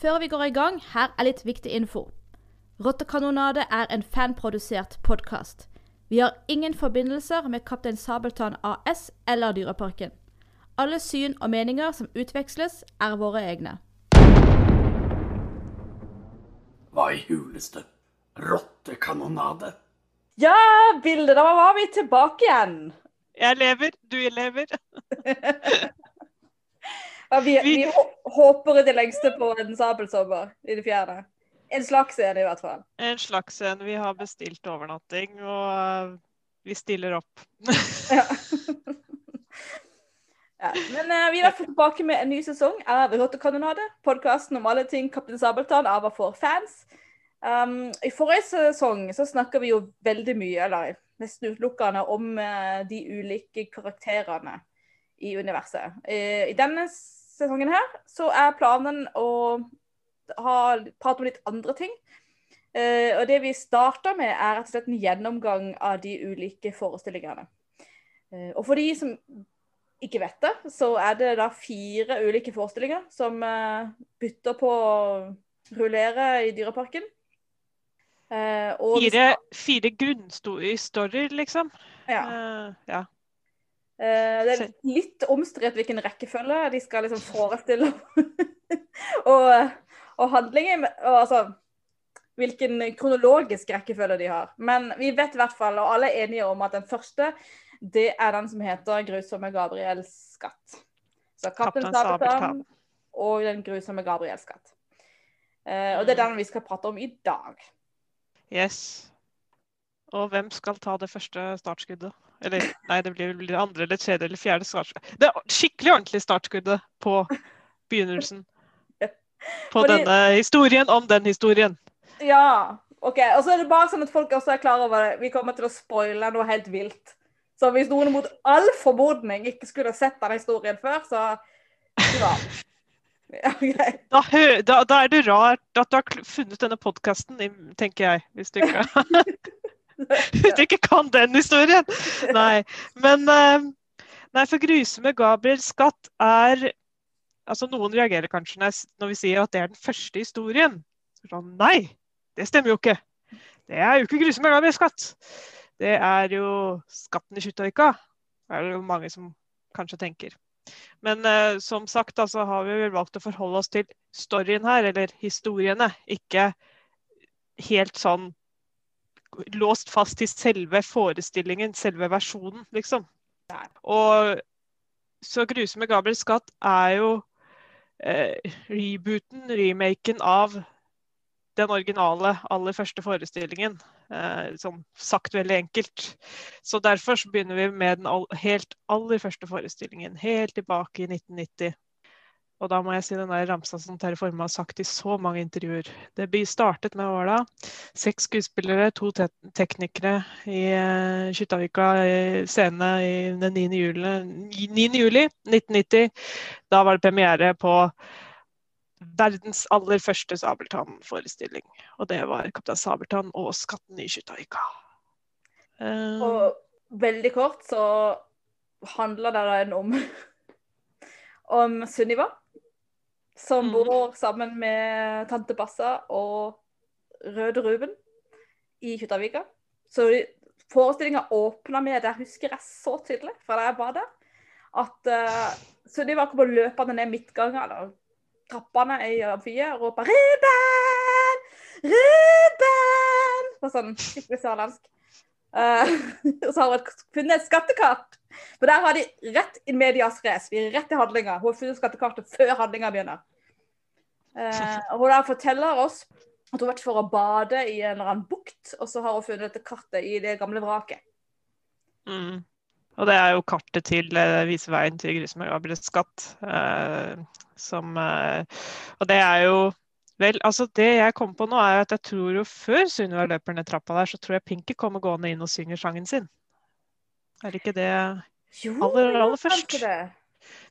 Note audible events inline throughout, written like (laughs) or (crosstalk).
Før vi går i gang, her er litt viktig info. Rottekanonade er en fanprodusert podkast. Vi har ingen forbindelser med Kaptein Sabeltann AS eller Dyreparken. Alle syn og meninger som utveksles, er våre egne. Hva i huleste? Rottekanonade? Ja, Bilde, da var vi tilbake igjen. Jeg lever, du lever. (laughs) Ja, vi, vi håper i det lengste på en sabelsommer i det fjerne. En slags en, i hvert fall. En slags en. Vi har bestilt overnatting, og eh, vi stiller opp. (laughs) Ja. (laughs) ja. Men uh, vi er i hvert fall tilbake med en ny sesong av Rottekanonade. Podkasten om alle ting Kaptein Sabeltann av og for fans. Um, I forrige sesong så snakka vi jo veldig mye, eller nesten utelukkende, om uh, de ulike karakterene i universet. I denne sesongen her så er planen å ha, prate om litt andre ting. Uh, og det vi starter med, er rett og slett en gjennomgang av de ulike forestillingene. Uh, og for de som ikke vet det, så er det da fire ulike forestillinger som uh, bytter på å rullere i Dyreparken. Fire, fire grunnstorier, liksom. Ja. Ja. Eh, det er litt omstridt hvilken rekkefølge de skal liksom forestille. (laughs) og, og handlingen og altså hvilken kronologisk rekkefølge de har. Men vi vet i hvert fall, og alle er enige om, at den første det er den som heter 'Grusomme Gabriels skatt'. Så 'Kaptein Sabeltann' og 'Den grusomme Gabriels skatt'. Eh, og det er den vi skal prate om i dag. Yes. Og hvem skal ta det første startskuddet? Eller nei, det blir vel andre eller tredje eller fjerde startskuddet. Det er skikkelig ordentlig startskuddet på begynnelsen. (laughs) På Fordi- denne historien om den historien. Ja, OK. Og så er det bare sånn at folk også er klar over det. Vi kommer til å spoile noe helt vilt. Så hvis noen mot all formodning ikke skulle sett den historien før, så (laughs) ja greit. Da, da, da er det rart at du har funnet denne podkasten, tenker jeg. Hvis du ikke, (laughs) (laughs) hvis du ikke kan den historien. Nei. Men eh, nei, for grusomme Gabriels skatt er Altså, noen reagerer kanskje når, vi sier at det er den første historien. Så Sånn, nei, det stemmer jo ikke. Det er jo ikke grusomme Gabriels skatt. Det er jo Skatten i Kjuttaøyka. Det er jo mange som kanskje tenker. Men uh, som sagt, altså, har vi vel valgt å forholde oss til storyen her, eller historiene. Ikke helt sånn låst fast til selve forestillingen, selve versjonen, liksom. Og så grusomme Gabriels skatt er jo eh, rebooten, remaken av den originale, aller første forestillingen. Eh, sånn sagt veldig enkelt. Så derfor så begynner vi med den all, helt aller første forestillingen, helt tilbake i 1990. Og da må jeg si den der ramsa som Terje Forme har sagt i så mange intervjuer. Det startet med Åla. Seks skuespillere, to te teknikere i uh, Kjuttaviga scene i den 9. Juli, 9. juli 1990. Da var det premiere på verdens aller første Sabeltann-forestilling. Og det var 'Kaptein Sabeltann og skatten i Kjuttaviga'. Uh... Og veldig kort så handler det om om Sunniva, som Mhm. bor sammen med tante Bassa og Røde Ruben i Kjuttaviga. Så forestillinga åpna med det husker jeg så tydelig fra da jeg var der, at uh, var på løpende ned midtgangen, eller trappene i amfiet, og ropa 'Ruben! Ruben!' På sånn skikkelig sørlandsk. Eh, (laughs) og så har hun funnet et skattekart. For der har de rett in medias res. Vi er rett i handlinga. Hun har funnet skattekartet før handlinga begynner. Eh, og hun der forteller oss at hun har vært for å bade i en eller annen bukt, og så har hun funnet dette kartet i det gamle vraket. Mm. Og det er jo kartet til uh, Vise veien til grusomme Gabriels skatt. Uh, som uh, Og det er jo Vel, altså det jeg kom på nå, er at jeg tror jo før Sunniva løper ned trappa der, så tror jeg Pinky kommer gående inn og synger sangen sin. Er det ikke det Jo, Aller, ja, aller først. det.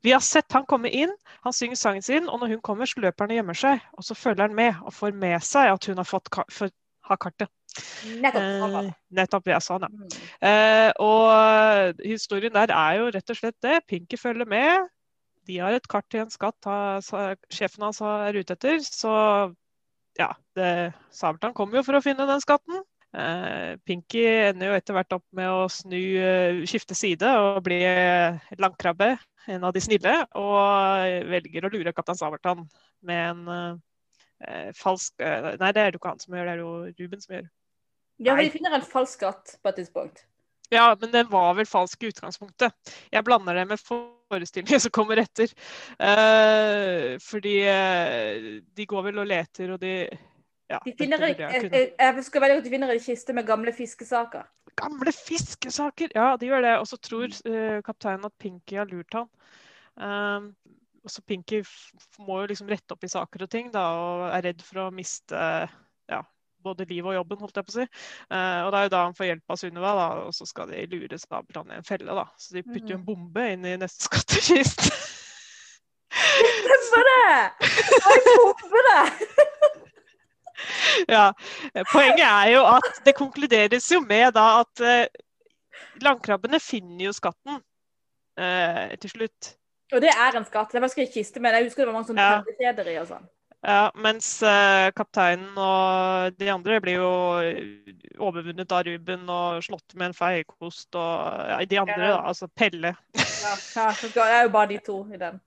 Vi har sett han komme inn, han synger sangen sin, og når hun kommer, så løper han og gjemmer seg. Og så følger han med og får med seg at hun har fått ka har kartet. Nettopp. sånn Eh, nettopp, jeg sa det. Mm. Eh, og historien der er jo rett og slett det. Pinky følger med. De har et kart til en skatt ha- sa- sjefen hans er ute etter. Så ja, det, Sabeltann kommer jo for å finne den skatten. Eh, Pinky ender jo etter hvert opp med å snu, eh, skifte side og bli landkrabbe, langkrabbe, en av de snille, og velger å lure kaptein Sabeltann med en eh, falsk eh, Nei, det er det jo ikke han som gjør, det er jo Ruben som gjør. Ja, for de finner en falsk skatt på et tidspunkt. Ja, men den var vel falsk i utgangspunktet. Jeg blander det med forestillingen som kommer etter. Eh, fordi eh, de går vel og leter, og de Ja, De finner, jeg, jeg jeg, husker veldig godt de finner en kiste med gamle fiskesaker. Gamle fiskesaker! Ja, de gjør det. Og så tror eh, kapteinen at Pinky har lurt han. Um, og så Pinky må jo liksom rette opp i saker og ting, da, og er redd for å miste ja, både livet og jobben, holdt jeg på å si. Eh, og det er jo da han får hjelp av Sunniva, da, og så skal de lure Sabeltann i en felle. da. Så de putter jo en bombe inn i neste (laughs) skattkiste. Stemmer det! Jeg bomber det! (laughs) ja. Poenget er jo at det konkluderes jo med da at eh, landkrabbene finner jo skatten eh, til slutt. Og det er en skatt. Det var ikke kiste, men jeg husker det var mange sånne Ja. i og sånn. Ja, mens eh, kapteinen og de andre blir jo overvunnet av Ruben og slått med en feiekost og ja, de andre, da, altså Pelle. Ja, ja, det er jo bare de to i den.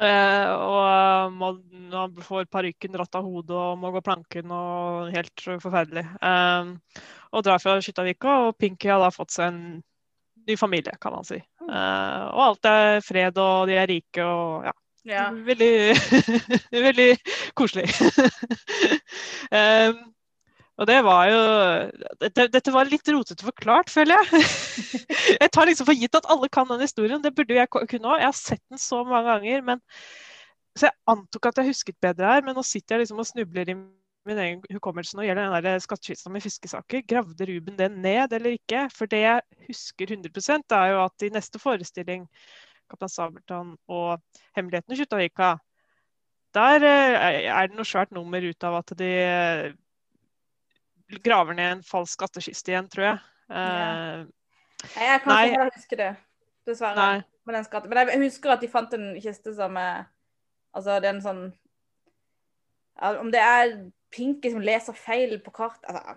Eh, og man, man får parykken dratt av hodet og må gå planken og helt forferdelig. Eh, og drar fra Skyttavika, og Pinky har da fått seg en ny familie, kan man si. Eh, og alt er fred, og de er rike og ja. Ja. Veldig, (laughs) veldig koselig. (laughs) um, og det var jo dette, dette var litt rotete forklart, føler jeg. (laughs) jeg tar liksom for gitt at alle kan den historien. Det burde jeg kunne òg. Jeg har sett den så mange ganger. Men, så jeg antok at jeg husket bedre her, men nå sitter jeg liksom og snubler i min egen hukommelse når det gjelder den der skattkista med fiskesaker. Gravde Ruben den ned eller ikke? For det jeg husker 100% er jo at i neste forestilling, 'Kaptein Sabeltann og hemmeligheten i Kjuttaviga', der eh, er det noe svært nummer ut av at de eh, graver ned en falsk skattkiste igjen, tror jeg. Ja. Nei, Jeg kan Nei. ikke huske det, dessverre. Den. Men jeg husker at de fant en kiste som er Altså, det er en sånn Om det er Pinky som leser feil på kart altså,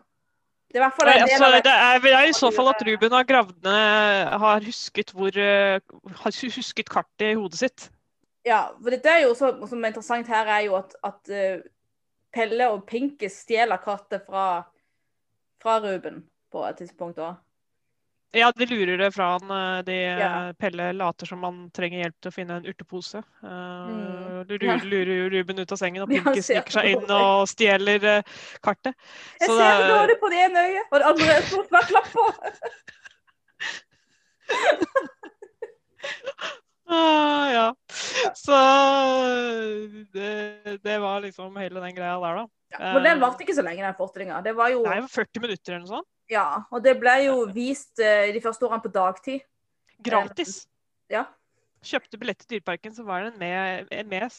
Det er Nei, altså, det er, det er i så fall at Ruben har gravd ned Har husket hvor eh, Har husket kartet i hodet sitt. Ja, for dette er jo også, som er interessant her, er jo at, at eh, Pelle og Pinky stjeler kartet fra, fra Ruben på et tidspunkt òg. Ja, de lurer det fra han. eh, De, Ja. Pelle later som han trenger hjelp til å finne en urtepose. Uh, Mm. lurer, lurer jo Ruben ut av sengen, og Ja, Pinky sniker seg inn og stjeler uh, kartet. Jeg Så ser det- det dårlig på det ene øyet, og det andre er stort svart klapp på. (laughs) Ah, ja. Så det, det var liksom hele den greia der, da. Men den varte ikke så lenge, den fortringa. Det var jo Det jo 40 minutter eller noe sånt. Ja, og det ble jo vist eh, de første årene på dagtid. Gratis. Ja. Kjøpte billett til Dyreparken, så var den med, med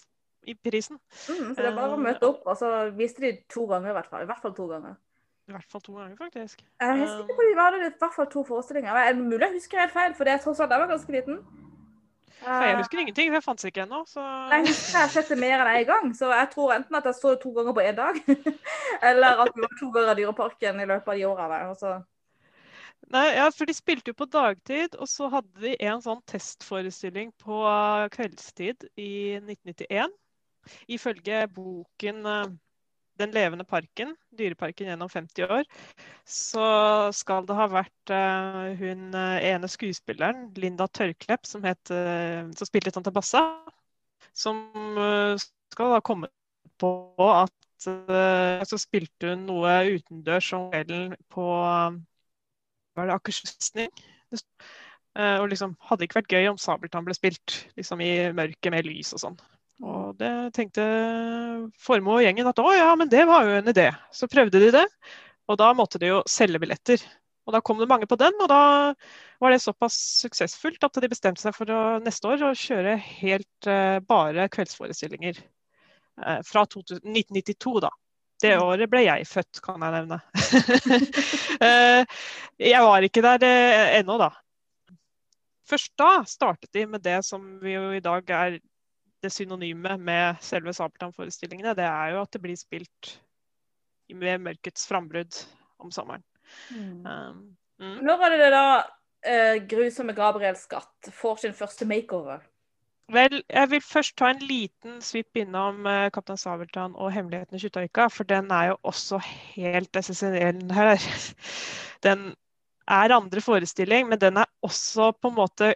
i prisen. Mm, så det er bare å Eh, møte opp, og så viste de to ganger i hvert fall. I hvert fall to ganger. I hvert fall to ganger, faktisk. Jeg husker ikke hvor de var det, i hvert fall to forestillinger. Er mulig jeg husker helt feil, for det er tross alt jeg var ganske liten. Jeg husker ingenting, for jeg fantes ikke ennå. Så Jeg husker jeg det mer enn én gang, så jeg tror enten at jeg så det to ganger på én dag, (laughs) eller at vi var to ganger i Dyreparken i løpet av de så Nei, ja, for de spilte jo på dagtid, og så hadde de en sånn testforestilling på kveldstid i 1991. Ifølge boken eh, 'Den levende parken', Dyreparken gjennom 50 år, så skal det ha vært uh, hun eh, ene skuespilleren, Linda Tørklepp, som, het, uh, som spilte Tante Bassa, som uh, skal ha kommet på at så spilte hun noe utendørs om kvelden på var det Akershusning? Og liksom, hadde ikke vært gøy om Sabeltann ble spilt liksom i mørket med lys og sånn. Og det tenkte Formoe og gjengen at å ja, men det var jo en idé. Så prøvde de det, og da måtte de jo selge billetter. Og da kom det mange på den, og da var det såpass suksessfullt at de bestemte seg for å, neste år å kjøre helt uh, bare kveldsforestillinger. Uh, fra 2000, 1992, da. Det året ble jeg født, kan jeg nevne. uh, (laughs) jeg var ikke der ennå, da. først da startet de med det som vi jo i dag er det synonyme med selve Sabeltann-forestillingene. Det er jo at det blir spilt med mørkets frambrudd om sommeren. Um, mm. Når var det det da uh, grusomme Gabriel Skatt får sin første makeover? Vel, jeg vil først ta en liten svipp innom uh, Kaptein Sabeltann og hemmeligheten i Kjuttaøyka, for den er jo også helt essensiell her. (laughs) Den er andre forestilling, men den er også på en måte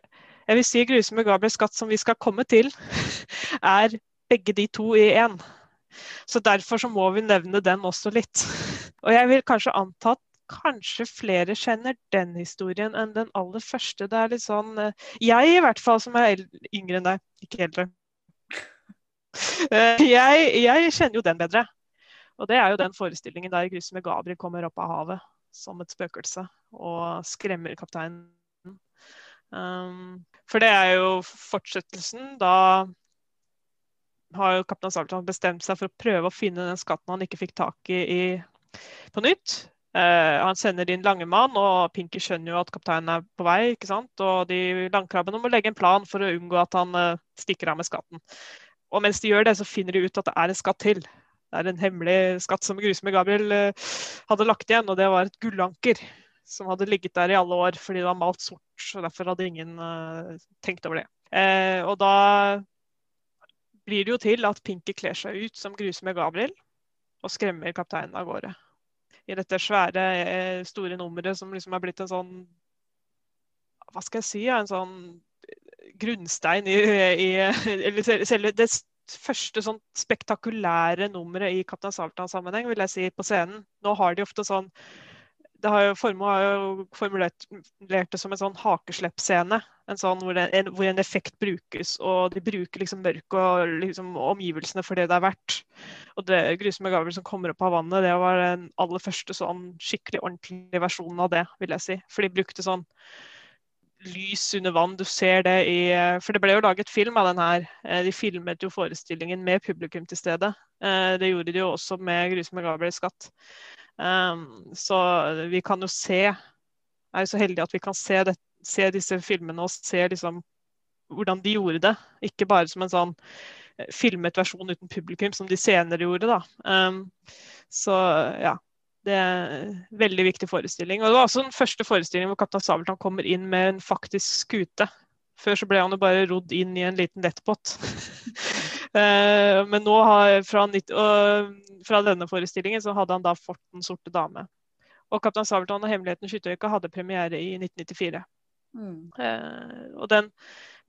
Jeg vil si 'Grusomme Gabriels Skatt', som vi skal komme til, (laughs) er begge de to i én. Så derfor så må vi nevne den også litt. (laughs) Og jeg vil kanskje anta at kanskje flere kjenner den historien enn den aller første. Det er litt sånn eh, Jeg i hvert fall, som er yngre enn deg, ikke eldre. (laughs) Eh, jeg, jeg kjenner jo den bedre. Og det er jo den forestillingen der grusomme Gabriel kommer opp av havet som et spøkelse og skremmer kapteinen. Um, for det er jo fortsettelsen. Da har jo kaptein Sabeltann bestemt seg for å prøve å finne den skatten han ikke fikk tak i, i på nytt. Uh, han sender inn Langemann, og Pinky skjønner jo at kapteinen er på vei. ikke sant? Og de langkrabbene må legge en plan for å unngå at han uh, stikker av med skatten. Og mens de gjør det, så finner de ut at det er en skatt til. Det er en hemmelig skatt som grusomme Gabriel uh, hadde lagt igjen, og det var et gullanker som hadde ligget der i alle år fordi det var malt sort. og Derfor hadde ingen tenkt over det. og da blir det jo til at Pinky kler seg ut som grusomme Gabriel og skremmer kapteinen av gårde. I dette svære, eh, store nummeret som liksom er blitt en sånn Hva skal jeg si? En sånn grunnstein i, i (laughs) eller selve det første sånn spektakulære nummeret i Kaptein Sabeltann-sammenheng, vil jeg si, på scenen. Nå har de ofte sånn det har jo, Formoe har jo formulert det som en sånn hakesleppscene. En sånn hvor, en, hvor en effekt brukes, og de bruker liksom mørket og liksom omgivelsene for det det er verdt. Og det grusomme Gabriel som kommer opp av vannet, det var den aller første sånn skikkelig ordentlige versjonen av det, vil jeg si. For de brukte sånn lys under vann. Du ser det i For det ble jo laget film av den her. Eh, de filmet jo forestillingen med publikum til stede. Eh, det gjorde de jo også med 'Grusomme Gabriels skatt'. Um, så vi kan jo se er jo så heldige at vi kan se, det, se disse filmene og se liksom hvordan de gjorde det. Ikke bare som en sånn eh, filmet versjon uten publikum, som de senere gjorde. da. Um, så ja. Det er en veldig viktig forestilling. Og Det var også den første forestillingen hvor Kaptein Sabeltann kommer inn med en faktisk skute. Før så ble han jo bare rodd inn i en liten lettbåt. (laughs) uh, men nå har fra, fra, denne forestillingen så hadde han da fått Den sorte dame. Og 'Kaptein Sabeltann og hemmeligheten Skytterøyka' hadde premiere i 1994. Mm. Uh, og den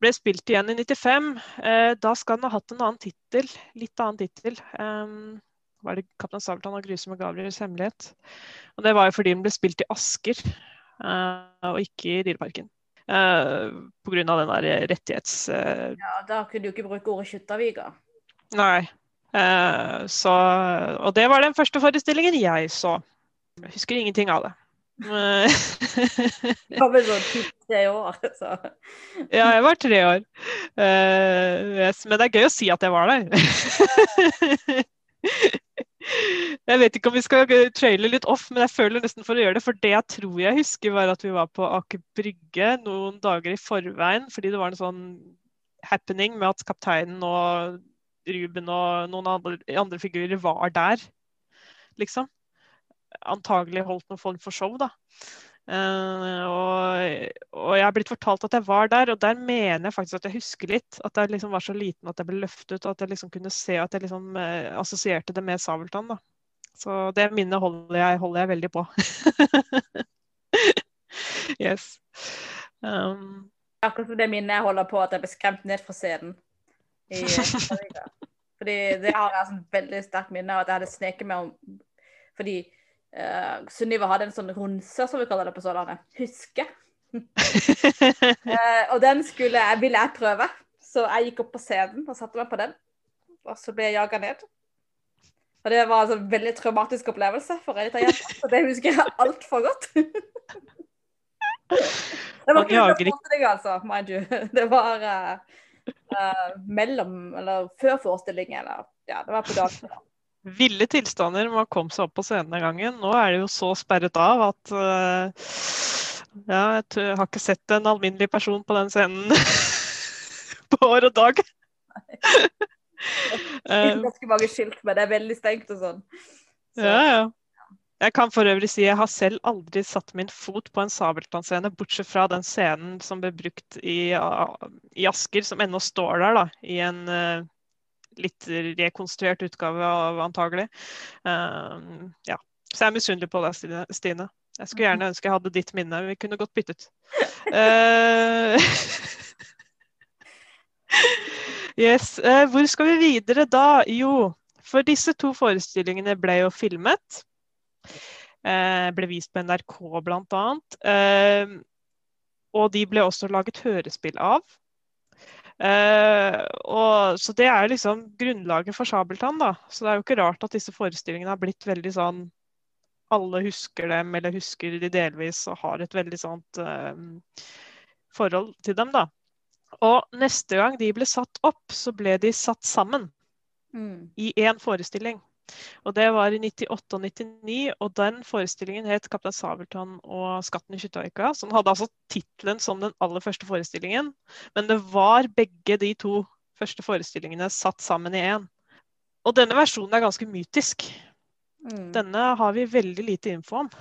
ble spilt igjen i 95. Uh, da skal den ha hatt en annen tittel. Litt annen tittel. Um, var det 'Kaptein Sabeltann og grusomme Gabriels hemmelighet'. Og det var jo fordi den ble spilt i Asker, og ikke i Dyreparken. Uh, Pga. den der rettighets... Uh, ja, da kunne du ikke bruke ordet Kjuttaviga. Nei. Uh, så, og det var den første forestillingen jeg så. Jeg husker ingenting av det. Du var vel sånn tre år, så. (laughs) ja, jeg var tre år. Uh, yes, men det er gøy å si at jeg var der. (laughs) (laughs) Jeg vet ikke om vi skal traile litt off, men jeg føler nesten for å gjøre det. For det jeg tror jeg husker, var at vi var på Aker Brygge noen dager i forveien. Fordi det var en sånn happening med at kapteinen og Ruben og noen andre, andre figurer var der, liksom. Antagelig holdt noen form for show, da. Uh, og, og, jeg har blitt fortalt at jeg var der, og der mener jeg faktisk at jeg husker litt. At jeg liksom var så liten at jeg ble løftet, og at jeg liksom kunne se at jeg liksom uh, assosierte det med Sabeltann. da. Så det minnet holder jeg, holder jeg veldig på. (laughs) yes. Um, Akkurat som det minnet jeg holder på at jeg ble skremt ned fra scenen. I, (laughs) fordi det har jeg sånn veldig sterkt minne av at jeg hadde sneket meg om Fordi Uh, Sunniva hadde en sånn runse, som vi kaller det på Sørlandet. Huske. uh, (laughs) og den skulle jeg, ville jeg prøve, så jeg gikk opp på scenen og satte meg på den. Og så ble jeg jaga ned. Og det var en sånn veldig traumatisk opplevelse for ei lita jente. Så det husker jeg altfor godt. (laughs) det var ikke forestilling, altså, mind you. Det var uh, mellom, eller før forestillingen. Eller, ja, det var på dagen ville tilstander man kom seg opp på scenen den gangen. Nå er det jo så sperret av at uh, Ja, jeg har ikke sett en alminnelig person på den scenen (laughs) på år og dag. (laughs) Eh, ganske mange skilt, men det er veldig stengt og sånn. Så, ja, ja. Jeg kan for øvrig si jeg har selv aldri satt min fot på en Sabeltann-scene, bortsett fra den scenen som ble brukt i, i Asker, som ennå står der, da, i en eh, litt rekonstruert utgave av antagelig. Um, ja. Så jeg er misunnelig på deg, Stine-. Jeg skulle gjerne ønske jeg hadde ditt minne. Vi kunne godt byttet. Uh, (laughs) yes. Uh, hvor skal vi videre da? Jo, for disse to forestillingene ble jo filmet. Uh, ble vist på NRK bl.a. Uh, og de ble også laget hørespill av. Eh, og, så det er liksom grunnlaget for Sabeltann. da. Så det er jo ikke rart at disse forestillingene har blitt veldig sånn Alle husker dem, eller husker de delvis, og har et veldig sånt uh, forhold til dem. da. Og neste gang de ble satt opp, så ble de satt sammen mm. i én forestilling. Og det var i 98 og 99, og den forestillingen het 'Kaptein Sabeltann og skatten i Kjuttaøyka'. Så den hadde altså tittelen som den aller første forestillingen, men det var begge de to første forestillingene satt sammen i én. Og denne versjonen er ganske mytisk. Mm. Denne har vi veldig lite info om. (laughs)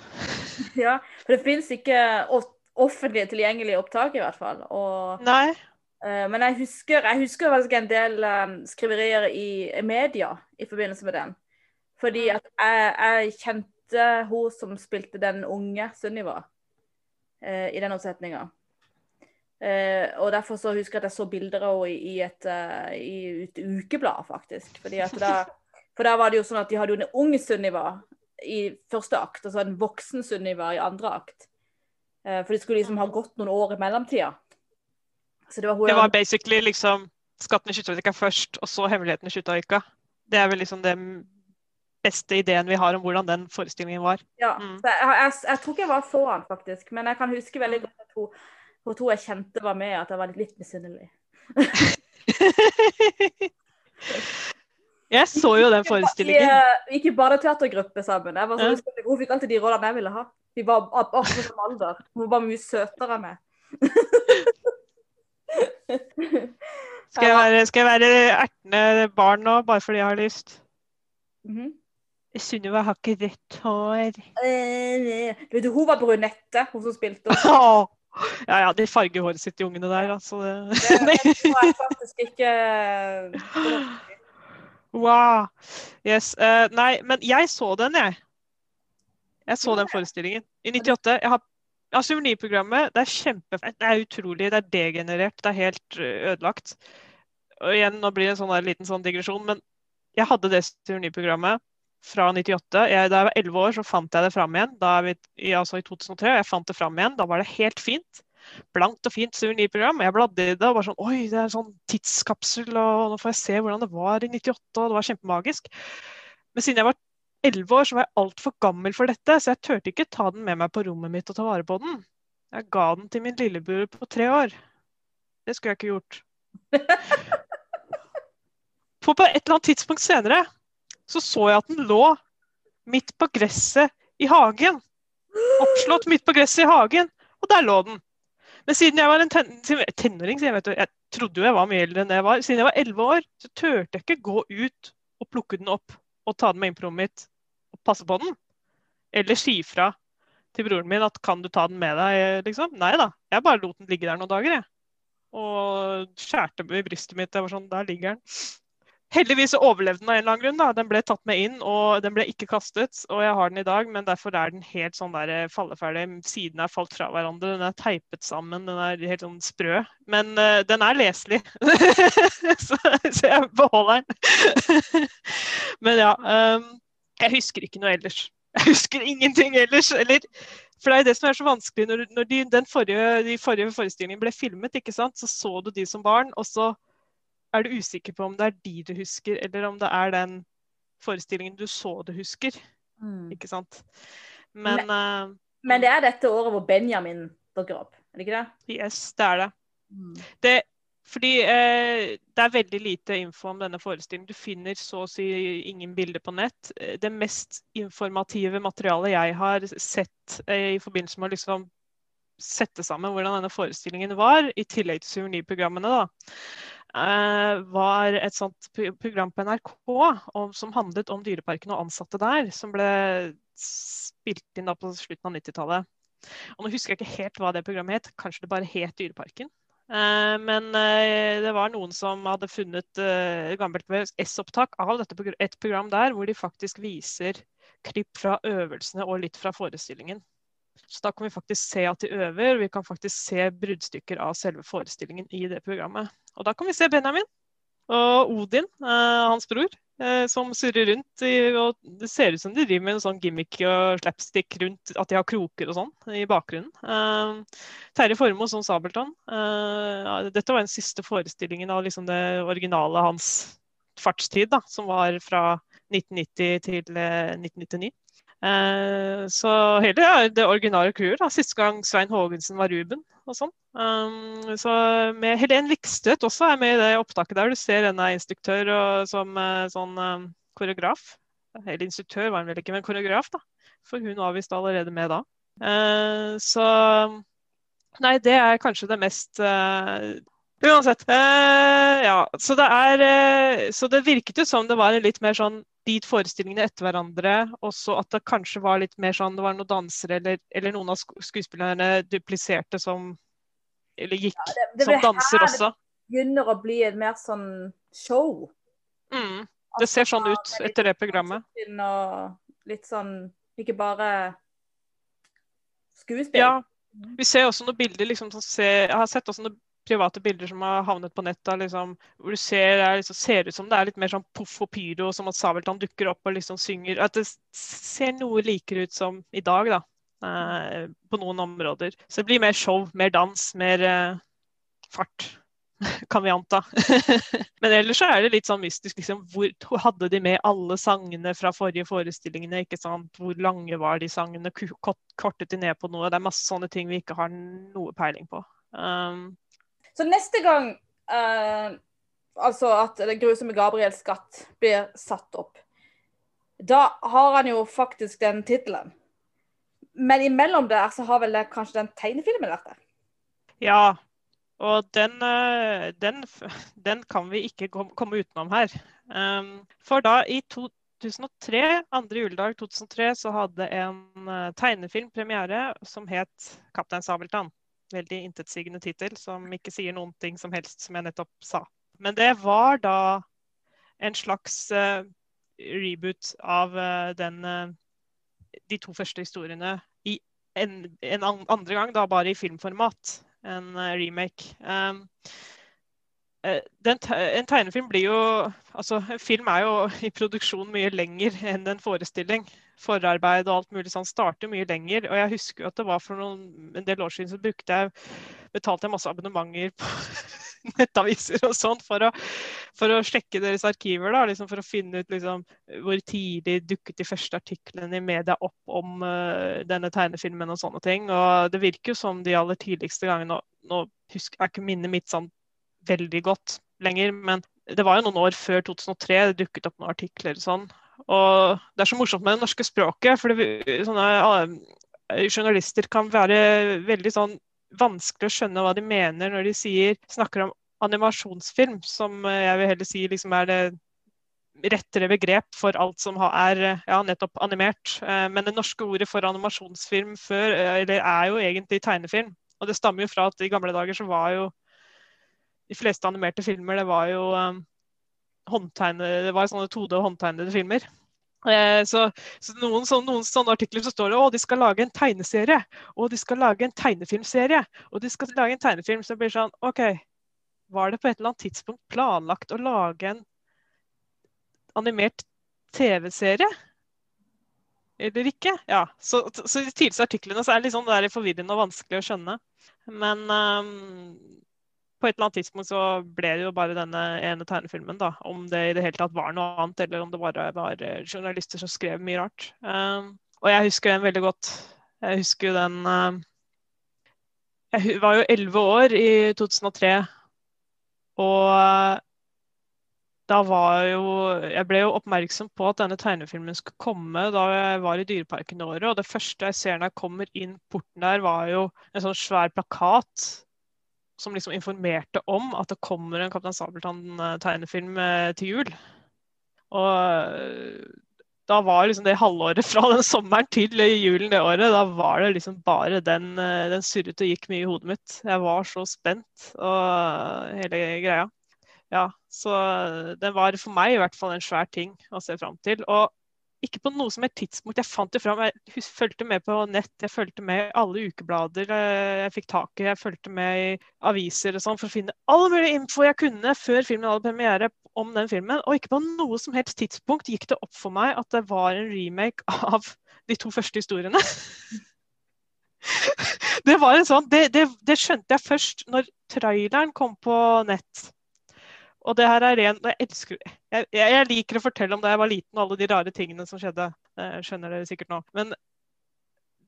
Ja, for det finnes ikke off- offentlig tilgjengelige opptak, i hvert fall. Og, Nei. eh, men jeg husker, jeg husker en del um, skriverier i media i forbindelse med den. Fordi at jeg, jeg kjente hun som spilte den unge Sunniva eh, i den oppsetninga. Eh, og derfor så husker jeg at jeg så bilder av henne i, et, uh, i et ukeblad, faktisk. Da, for da var det jo sånn at de hadde jo en ung Sunniva i første akt, og så en voksen Sunniva i andre akt. Eh, for de skulle liksom ha gått noen år i mellomtida. Så det var Det var basically liksom 'Skatten i Kjuttaøyka' først, og så 'Hemmeligheten i Kjuttaøyka'. Det er vel liksom den beste ideen vi har om hvordan den forestillingen var. Ja, Mm. jeg, jeg, jeg tror ikke jeg var så han, faktisk. Men jeg kan huske veldig godt at hun, hun to jeg kjente var med, at jeg var litt, litt misunnelig. (laughs) Jeg så jo den forestillingen. Vi gikk i barneteatergruppe sammen. Jeg var så Ja. Hun fikk alltid de rollene jeg ville ha. Vi var ak- akkurat som alder. Hun var mye søtere enn meg. Skal jeg være, skal jeg være ertende barn nå, bare fordi jeg har lyst? Mhm. Sunniva har ikke rødt hår. Eh, Vet du, hun var brunette, hun som spilte. (laughs) Ja, ja, de farger håret sitt, de ungene der. Altså. Det, det tror jeg faktisk ikke Wow. Yes. Uh, nei, men jeg så den, jeg. Jeg så den forestillingen. I 98. Jeg har ja, Suvenirprogrammet, det er kjempefint. Det er utrolig. Det er degenerert. Det er helt ødelagt. Og igjen, nå blir det en sånn liten sånn digresjon, men jeg hadde det suvenirprogrammet fra 98. Jeg, da jeg var 11 år, så fant jeg det fram igjen. Da vi, i, altså i 2003. og Jeg fant det fram igjen. Da var det helt fint. Blankt og fint suvenirprogram. Jeg bladde i det og var sånn Oi, det er sånn tidskapsel, og nå får jeg se hvordan det var i 98. Og det var kjempemagisk. Men siden jeg var 11 år, så var jeg altfor gammel for dette, så jeg turte ikke ta den med meg på rommet mitt og ta vare på den. Jeg ga den til min lillebror på tre år. Det skulle jeg ikke gjort. (laughs) På et eller annet tidspunkt senere så så jeg at den lå midt på gresset i hagen. Oppslått midt på gresset i hagen, og der lå den. Men siden jeg var en ten tenåring, jeg, vet, jeg trodde jo jeg var mye eldre enn jeg var, siden jeg var 11 år, så turte jeg ikke gå ut og plukke den opp og ta den med inn på rommet mitt og passe på den. Eller si fra til broren min at kan du ta den med deg, liksom. Nei da, jeg bare lot den ligge der noen dager, jeg. Og skjærte i brystet mitt. Jeg var sånn, der ligger den. Heldigvis overlevde den av en eller annen grunn. da. Den ble tatt med inn, og den ble ikke kastet. Og jeg har den i dag, men derfor er den helt sånn der eh, falleferdig. Sidene er falt fra hverandre, den er teipet sammen, den er helt sånn sprø. Men uh, den er leselig, (laughs) så, så jeg beholder den. (laughs) men ja. Um, jeg husker ikke noe ellers. Jeg husker ingenting ellers. Eller, for det er det som er så vanskelig. Når, når de, den forrige, de forrige forestillingen ble filmet, ikke sant? så så du de som barn, og så er du usikker på om det er de du husker, eller om det er den forestillingen du så du husker. Ikke sant? Men eh, Men det er dette året hvor Benjamin dukker opp, er det ikke det? yes, det er det. det fordi eh, det er veldig lite info om denne forestillingen. Du finner så å si ingen bilder på nett. Eh, Det mest informative materialet jeg har sett eh, i forbindelse med å liksom sette sammen hvordan denne forestillingen var, i tillegg til suvenirprogrammene, da, var et sånt program på NRK om, som handlet om Dyreparken og ansatte der, som ble spilt inn på slutten av 90-tallet. Og Nå husker jeg ikke helt hva det programmet het, kanskje det bare het Dyreparken. Eh, men eh, det var noen som hadde funnet eh, gammelt VHS-opptak av dette, et program der hvor de faktisk viser klipp fra øvelsene og litt fra forestillingen. Så da kan vi faktisk se at de øver, og vi kan faktisk se bruddstykker av selve forestillingen i det programmet. Og da kan vi se Benjamin og Odin, eh, hans bror, eh, som surrer rundt. I, og det ser ut som de driver med en sånn gimmick og slapstick rundt at de har kroker og sånn i bakgrunnen. Eh, Terje Formoe som Sabeltann. Eh, dette var den siste forestillingen av liksom det originale hans fartstid, da, som var fra 1990 til 1999. Eh, så hele ja, det originale crewet. Siste gang Svein Haagensen var Ruben og sånn. Um, så med Helen Vikstøt også er med i det opptaket der. Du ser henne er instruktør og som uh, sånn um, koreograf. Eller instruktør var hun vel ikke, men koreograf, da. For hun var visst allerede med da. Uh, så Nei, det er kanskje det mest uh, Uansett. ja, så det er Så det virket jo som det var en litt mer sånn de forestillingene etter hverandre. Også at det kanskje var litt mer sånn det var noen dansere eller, eller noen av skuespillerne dupliserte som Eller gikk ja, det, det som danser også. Det begynner å bli et mer sånn show. Mm, det ser sånn ut etter det programmet. Og litt sånn Ikke bare skuespill. Ja. Vi ser også noen bilder liksom, som ser, Jeg har sett også noen private bilder som har havnet på nettet, liksom, hvor du ser det liksom, ser ut som det er litt mer sånn poff og pyro, som at Sabeltann dukker opp og liksom synger. At det ser noe likere ut som i dag, da. Eh, på noen områder. Så det blir mer show, mer dans, mer eh, fart. (laughs) Kan vi anta. (laughs) Men ellers så er det litt sånn mystisk. Liksom, hvor hadde de med alle sangene fra forrige forestillingene? ikke sant? Hvor lange var de sangene? Kortet de ned på noe? Det er masse sånne ting vi ikke har noe peiling på. Um, så neste gang uh, altså at det grusomme Gabriels skatt blir satt opp, da har han jo faktisk den tittelen. Men imellom der så har vel det kanskje den tegnefilmen vært der? Ja, og den, eh, den, (laughs) den kan vi ikke komme utenom her. Um, for da i 2003, andre juledag 2003, så hadde en eh, tegnefilm premiere som het 'Kaptein Sabeltann' veldig intetsigende tittel som ikke sier noen ting som helst, som jeg nettopp sa. Men det var da en slags uh, reboot av uh, den, uh, de to første historiene i en, en, andre gang, da bare i filmformat. En remake. Um, den, en tegnefilm blir jo Altså, film er jo i produksjon mye lenger enn en forestilling forarbeid og alt mulig sånn starter mye lenger. Og jeg husker jo at det var for noen, en del år siden så brukte jeg betalte jeg masse abonnementer på (laughs) nettaviser og sånt for for å sjekke deres arkiver. da, liksom For å finne ut liksom, hvor tidlig dukket de første artiklene i media opp om uh, denne tegnefilmen og sånne ting. Og det virker jo som de aller tidligste gangene Nå, nå husker jeg ikke minnet mitt sånn veldig godt lenger, men det var jo noen år før 2003 det dukket opp noen artikler sånn. Og det er så morsomt med det norske språket. for uh, Journalister kan være veldig sånn vanskelig å skjønne hva de mener når de sier, snakker om animasjonsfilm, som jeg vil heller si liksom er det rettere begrep for alt som er ja, nettopp animert. Men det norske ordet for animasjonsfilm før, eller er jo egentlig tegnefilm. Og det stammer jo fra at i gamle dager så var jo de fleste animerte filmer det var jo um, det var sånne tode- og håndtegnede filmer. Eh, så, så noen, så, noen, sånne artikler så står det at de skal lage en tegneserie, og de skal lage en tegnefilmserie. Og de skal lage en tegnefilm Så det blir sånn OK, var det på et eller annet tidspunkt planlagt å lage en animert TV-serie? Eller ikke? Ja. Så, så de tidligste artiklene så er det litt sånn forvirrende og vanskelig å skjønne. Men um, på et eller annet tidspunkt så ble det jo bare denne ene tegnefilmen. da, Om det i det hele tatt var noe annet, eller om det bare var eh, journalister som skrev mye rart. Um, og jeg husker den veldig godt. Jeg husker jo den uh, Jeg var jo elleve år i 2003. Og uh, da var jo Jeg ble jo oppmerksom på at denne tegnefilmen skulle komme da jeg var i Dyreparken i året. Og det første jeg ser når jeg kommer inn porten der, var jo en sånn svær plakat som liksom informerte om at det kommer en Kaptein Sabeltann-tegnefilm eh, til jul. Og eh, da var liksom det halvåret fra den sommeren til julen det året, da var det liksom bare den, eh, den surret og gikk mye i hodet mitt. Jeg var så spent og hele greia. Ja, så den var for meg i hvert fall en svær ting å se fram til. Og ikke på noe som et tidspunkt. Jeg fant det fram. Jeg fulgte med på nett, jeg fulgte med i alle ukeblader eh, jeg fikk tak i. Jeg fulgte med i aviser og sånn for å finne all mulig info jeg kunne før filmen hadde premiere om den filmen. Og ikke på noe som helst tidspunkt gikk det opp for meg at det var en remake av de to første historiene. (laughs) det var en sånn, det, det, det skjønte jeg først når traileren kom på nett. Og det her er ren Jeg elsker jeg, jeg, liker å fortelle om da jeg var liten og alle de rare tingene som skjedde. Eh, skjønner dere sikkert nå. Men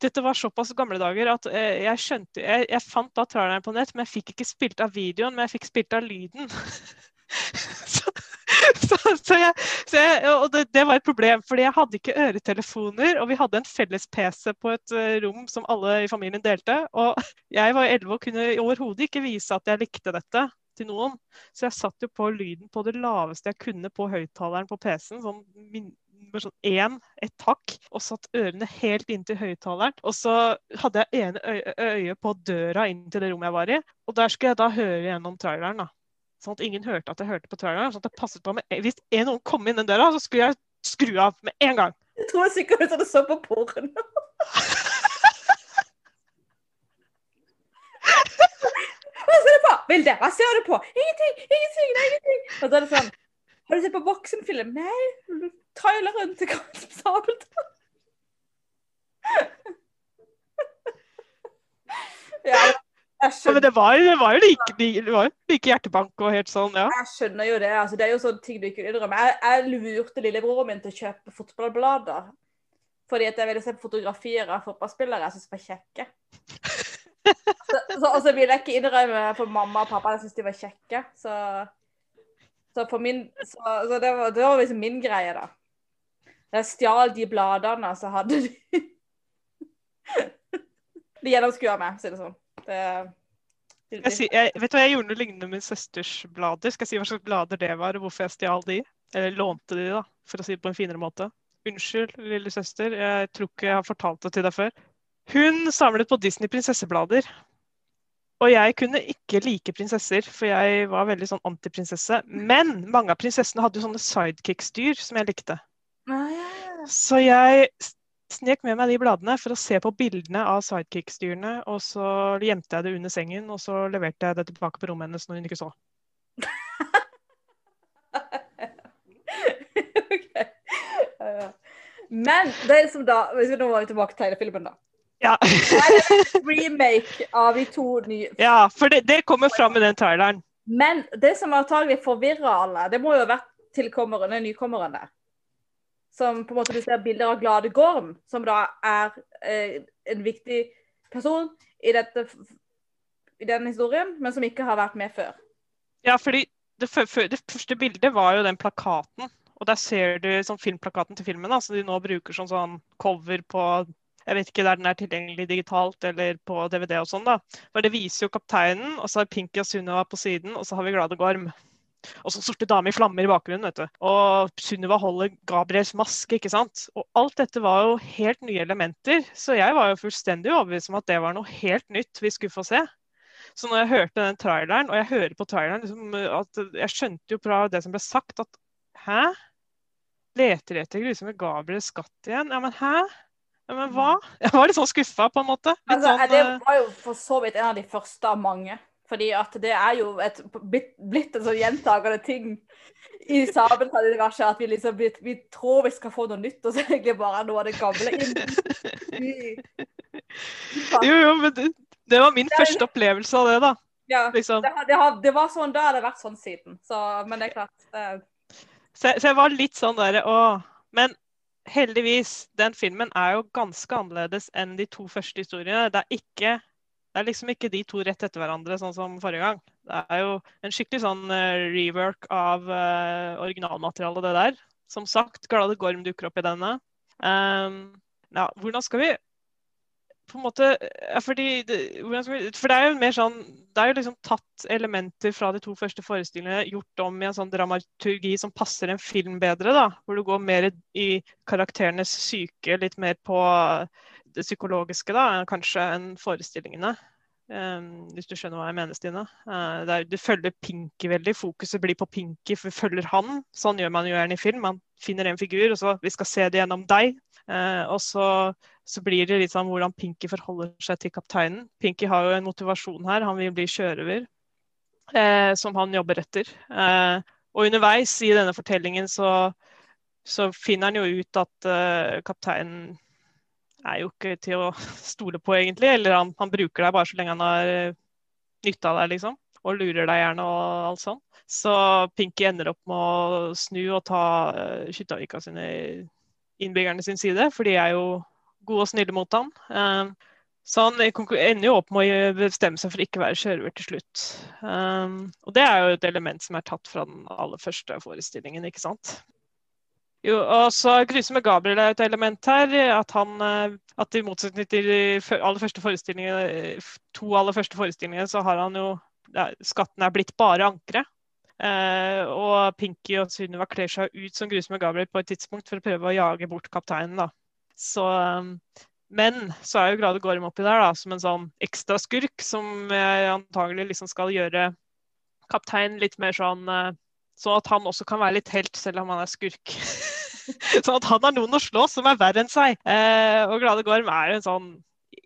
dette var såpass gamle dager at eh, jeg skjønte Jeg, jeg fant da traileren på nett, men jeg fikk ikke spilt av videoen, men jeg fikk spilt av lyden. (laughs) så, så, så, jeg, jeg, og det, det, var et problem, fordi jeg hadde ikke øretelefoner. Og vi hadde en felles PC på et uh, rom som alle i familien delte. Og jeg var 11 og kunne overhodet ikke vise at jeg likte dette til noen. Så jeg satt jo på lyden på det laveste jeg kunne på høyttaleren på PC-en. sånn med sånn én, et takk, og satt ørene helt inntil høyttaleren. Og så hadde jeg ene øye, øye på døra inn til det rommet jeg var i, og der skulle jeg da høre gjennom traileren. da. Sånn at ingen hørte at jeg hørte på traileren. sånn at det passet på med, Hvis en noen kom inn den døra, så skulle jeg skru av med en gang. Jeg tror sikkert at du så på porno. Hva ser dere se det på? Ingenting! Ingenting! Nei, ingenting! Og da er det sånn Har du sett på voksenfilm? Nei. Traileren til Kaptein Sabeltann. (laughs) ja. Ja, men det var, det var jo like, det var like hjertebank og helt sånn, ja. Jeg skjønner jo det. altså Det er jo sånne ting du ikke innrømmer. Jeg, jeg lurte lillebroren min til å kjøpe fotballblader. Fordi at jeg ville se på fotografier av fotballspillere jeg syntes var kjekke. Så, så, og så ville jeg ikke innrømme for mamma og pappa jeg syntes de var kjekke. Så, så, for min, så, så det, var, det, var, liksom min greie. Da jeg stjal de bladene, så hadde de De gjennomskua meg, si det sånn. Det, jeg, si, jeg, vet du hva, jeg gjorde noe lignende med min søsters blader. Skal jeg si hva slags blader det var, og hvorfor jeg stjal de? Eller lånte de, da, for å si det på en finere måte. Unnskyld, lillesøster, jeg tror ikke jeg har fortalt det til deg før. Hun samlet på Disney prinsesseblader. Og jeg kunne ikke like prinsesser, for jeg var veldig sånn antiprinsesse. Men mange av prinsessene hadde jo sånne sidekick-styr som jeg likte. Ah. Så jeg snek med meg de bladene for å se på bildene av sidekick-styrene. Og så gjemte jeg det under sengen, og så leverte jeg det tilbake på rommet hennes når hun ikke så. (laughs) okay. Men det som da, hvis vi nå var tilbake til hele filmen, da. Ja. det er (laughs) en remake av de to nye Ja, for det, det kommer fram i den traileren. Men det som antagelig forvirrer alle, det må jo ha vært tilkommerne, nykommerne. Som på en måte du ser bilder av Glade Gorm, som da er eh, en viktig person i, dette, i den historien, men som ikke har vært med før. Ja, fordi det, det første bildet var jo den plakaten. Og der ser du sånn filmplakaten til filmen, da, som de nå bruker som sånn cover på jeg vet ikke der den er tilgjengelig digitalt eller på DVD og sånn, da. For det viser jo kapteinen, og så har Pinky og Sunniva på siden, og så har vi Glade Gorm. Og så sorte dame i flammer i bakgrunnen, vet du. Og Sunniva holder Gabriels maske, ikke sant. Og alt dette var jo helt nye elementer, så jeg var jo fullstendig overbevist om at det var noe helt nytt vi skulle få se. Så når jeg hørte den traileren, og jeg hører på traileren liksom, at Jeg skjønte jo fra det som ble sagt, at hæ? Leter etter grusomme Gabriels skatt igjen? Ja, men hæ? Men hva? (laughs) Jeg var litt sånn skuffa, på en måte. Altså, sånn, det eh, var jo for så vidt en av de første av mange. Fordi at det er jo et, blitt, en sånn gjentagende ting i Sabeltann-universet at vi liksom vi, vi, tror vi skal få noe nytt, og så er det bare noe av det gamle inn. (laughs) jo, jo, men det, det var min det, første opplevelse av det, da. Ja, liksom. det, det, det, var sånn, da har det vært sånn siden. Så, men det er klart. Det... Så, så, jeg var litt sånn derre Å. Men heldigvis, den filmen er jo ganske annerledes enn de to første historiene. Det er, ikke, det er liksom ikke de to rett etter hverandre, sånn som forrige gang. Det er jo en skikkelig sånn uh, rework av uh, originalmaterialet, det der. Som sagt, Glade Gorm dukker opp i denne. Um, ja, hvordan skal vi på en måte fordi det, For det er jo mer sånn Det er jo liksom tatt elementer fra de to første forestillingene, gjort om i en sånn dramaturgi som passer en film bedre, da. Hvor du går mer i karakterenes syke, litt mer på det psykologiske, da, kanskje, enn forestillingene. Um, hvis du skjønner hva jeg mener, Stine. Uh, er, du følger Pinky veldig. Fokuset blir på Pinky, for vi følger han. Sånn gjør man jo gjerne i film. Man finner en figur, og så vi skal se det gjennom deg. Uh, og så, så, blir det litt sånn hvordan Pinky forholder seg til kapteinen. Pinky har jo en motivasjon her. Han vil bli sjørøver, eh, som han jobber etter. og underveis i denne fortellingen så, så finner han jo ut at kapteinen er jo ikke til å (laughs) stole på, egentlig. Eller han, han bruker deg bare så lenge han har nytta nytte av deg, liksom. Og lurer deg gjerne og alt sånt. Så Pinky ender opp med å snu og ta uh, sine innbyggerne sin side, for de er jo gode og snille mot han. Um, så han ender jo opp med å bestemme seg for ikke å være sjørøver til slutt. Um, og det er jo et element som er tatt fra den aller første forestillingen, ikke sant. Jo, og så Grusomme Gabriel er et element her. At han eh, at i motsetning til aller første forestillingene, to aller første forestillingene, så har han jo Skatten er blitt bare ankeret. Eh, og Pinky og Sunniva kler seg ut som Grusomme Gabriel på et tidspunkt for å prøve å jage bort kapteinen. da. Så, men så er jo Glade Gorm oppi der da, som en sånn ekstra skurk, som antagelig liksom skal gjøre kapteinen litt mer sånn eh, Sånn at han også kan være litt helt, selv om han er skurk. (laughs) sånn at han har noen å slå som er verre enn seg. Eh, og Glade Gorm er en sånn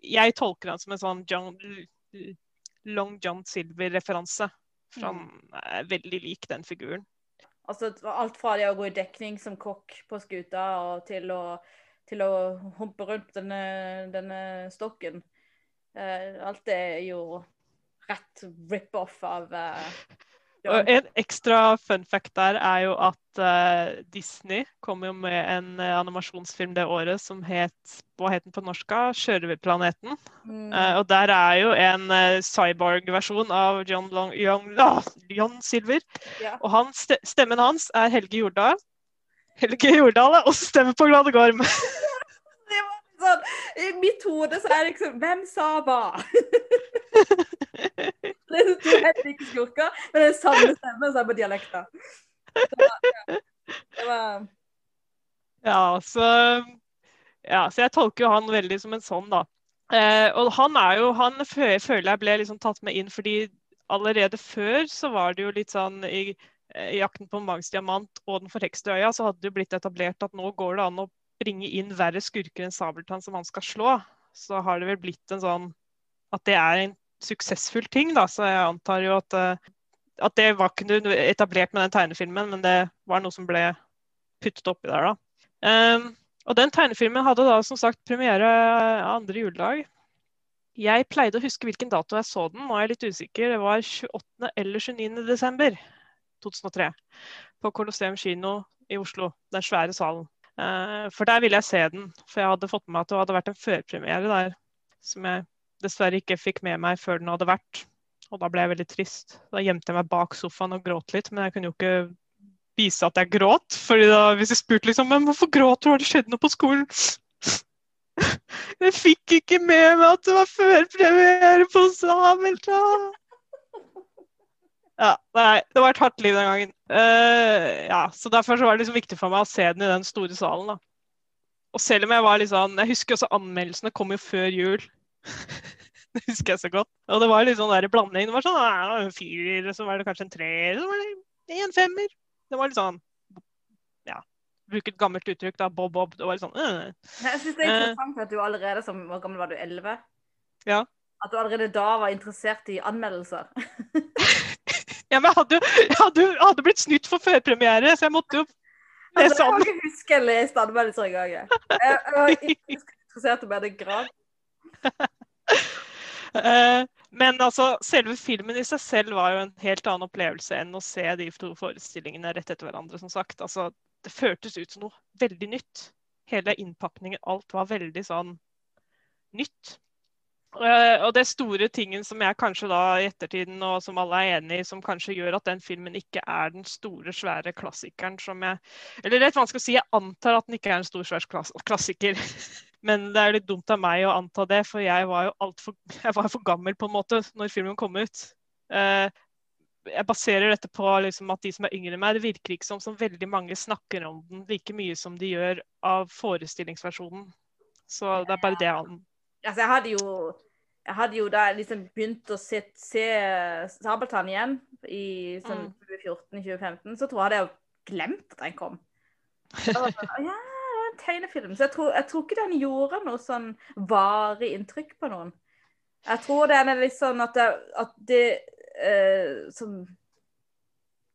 Jeg tolker han som en sånn John, Long John Silver-referanse. For han mm. er veldig lik den figuren. Altså alt fra det å gå i dekning som kokk på skuta, og til å, til å humpe rundt denne, denne stokken. Uh, alt det er jo rett rip-off av uh, og en ekstra fun fact der er jo at uh, Disney kom jo med en animasjonsfilm det året som het Hva het den på norsk? 'Sjørøverplaneten'. Mm. Og der er jo en cyborg-versjon av John, Long, Young, John Silver. Ja. Og han, stemmen hans er Helge Jordal. Helge Jordal er også stemme på Glade Gorm. (laughs) sånn, I mitt hode så er det liksom Hvem sa hva? (laughs) det er to helt like skurker, men det er samme stemme som er på dialekta. Ja. Var Ja, så Ja, så jeg tolker jo han veldig som en sånn, da. Eh, og han er jo Han føler jeg ble liksom tatt med inn fordi allerede før så var det jo litt sånn i, i 'Jakten på Mags diamant' og 'Den forhekste øya' så hadde det jo blitt etablert at nå går det an å bringe inn verre skurker enn Sabeltann som han skal slå, så har det vel blitt en sånn at det er en suksessfull ting. da, Så jeg antar jo at, eh, at det var ikke etablert med den tegnefilmen, men det var noe som ble puttet oppi der. da. Um, og den tegnefilmen hadde da som sagt premiere andre juledag. Jeg pleide å huske hvilken dato jeg så den, nå er jeg litt usikker. Det var 28. eller 29. desember 2003 på Colosseum kino i Oslo. Den svære salen. Uh, for der ville jeg se den. For jeg hadde fått med meg at det hadde vært en førpremiere der. Som jeg dessverre ikke fikk med meg før den hadde vært. Og da ble jeg veldig trist. Da gjemte jeg meg bak sofaen og gråt litt. Men jeg kunne jo ikke vise at jeg gråt. fordi da, hvis jeg spurte liksom, men hvorfor gråter du, har det skjedd noe på skolen? (laughs) Jeg fikk ikke med meg at det var førpremiere på Sabeltann! Ja, nei, det var et hardt liv den gangen. Uh, ja, så Derfor så var det liksom viktig for meg å se den i den store salen. da. Og selv om jeg var litt sånn Jeg husker også anmeldelsene kom jo før jul. (laughs) det husker jeg så godt. Og det var litt sånn der blanding. Det var sånn ja, en firer, så var det kanskje en treer, så var det en femmer. Det var litt sånn Ja, bruke et gammelt uttrykk, da. Bob-bob. Det var litt sånn uh. Jeg syns det er interessant at du allerede som Hvor gammel var du? Elleve? Ja. At du allerede da var interessert i anmeldelser. (laughs) Ja, men jeg hadde, jeg hadde, jeg hadde blitt snytt for førpremiere, så jeg måtte jo lese altså, Jeg kan ikke huske jeg leste anmeldelser engang. Jeg. jeg var ikke interessert i det grad. uh, (laughs) men altså, selve filmen i seg selv var jo en helt annen opplevelse enn å se de to forestillingene rett etter hverandre, som sagt. Altså, det føltes ut som noe veldig nytt. Hele innpakningen, alt var veldig sånn nytt. Eh, og det store tingen som jeg kanskje da i ettertiden, og som alle er enig i, som kanskje gjør at den filmen ikke er den store, svære klassikeren som jeg Eller rett vanskelig å si, jeg antar at den ikke er en stor, svær klass klassiker. (laughs) Men det er litt dumt av meg å anta det, for jeg var jo altfor (laughs) Jeg for gammel på en måte når filmen kom ut. Eh, jeg baserer dette på liksom at de som er yngre enn meg, det virker ikke som, som veldig mange snakker om den like mye som de gjør av forestillingsversjonen. Så det er bare det han Altså, jeg hadde jo jeg hadde jo da liksom begynt å se, se Sabeltann igjen i sånn Mm. 2014-2015, så tror jeg hadde jeg glemt at den kom. Var sånn, ja, det var en tegnefilm. Så jeg tror, jeg tror ikke den gjorde noe sånn varig inntrykk på noen. Jeg tror den er litt sånn at det, at det eh, som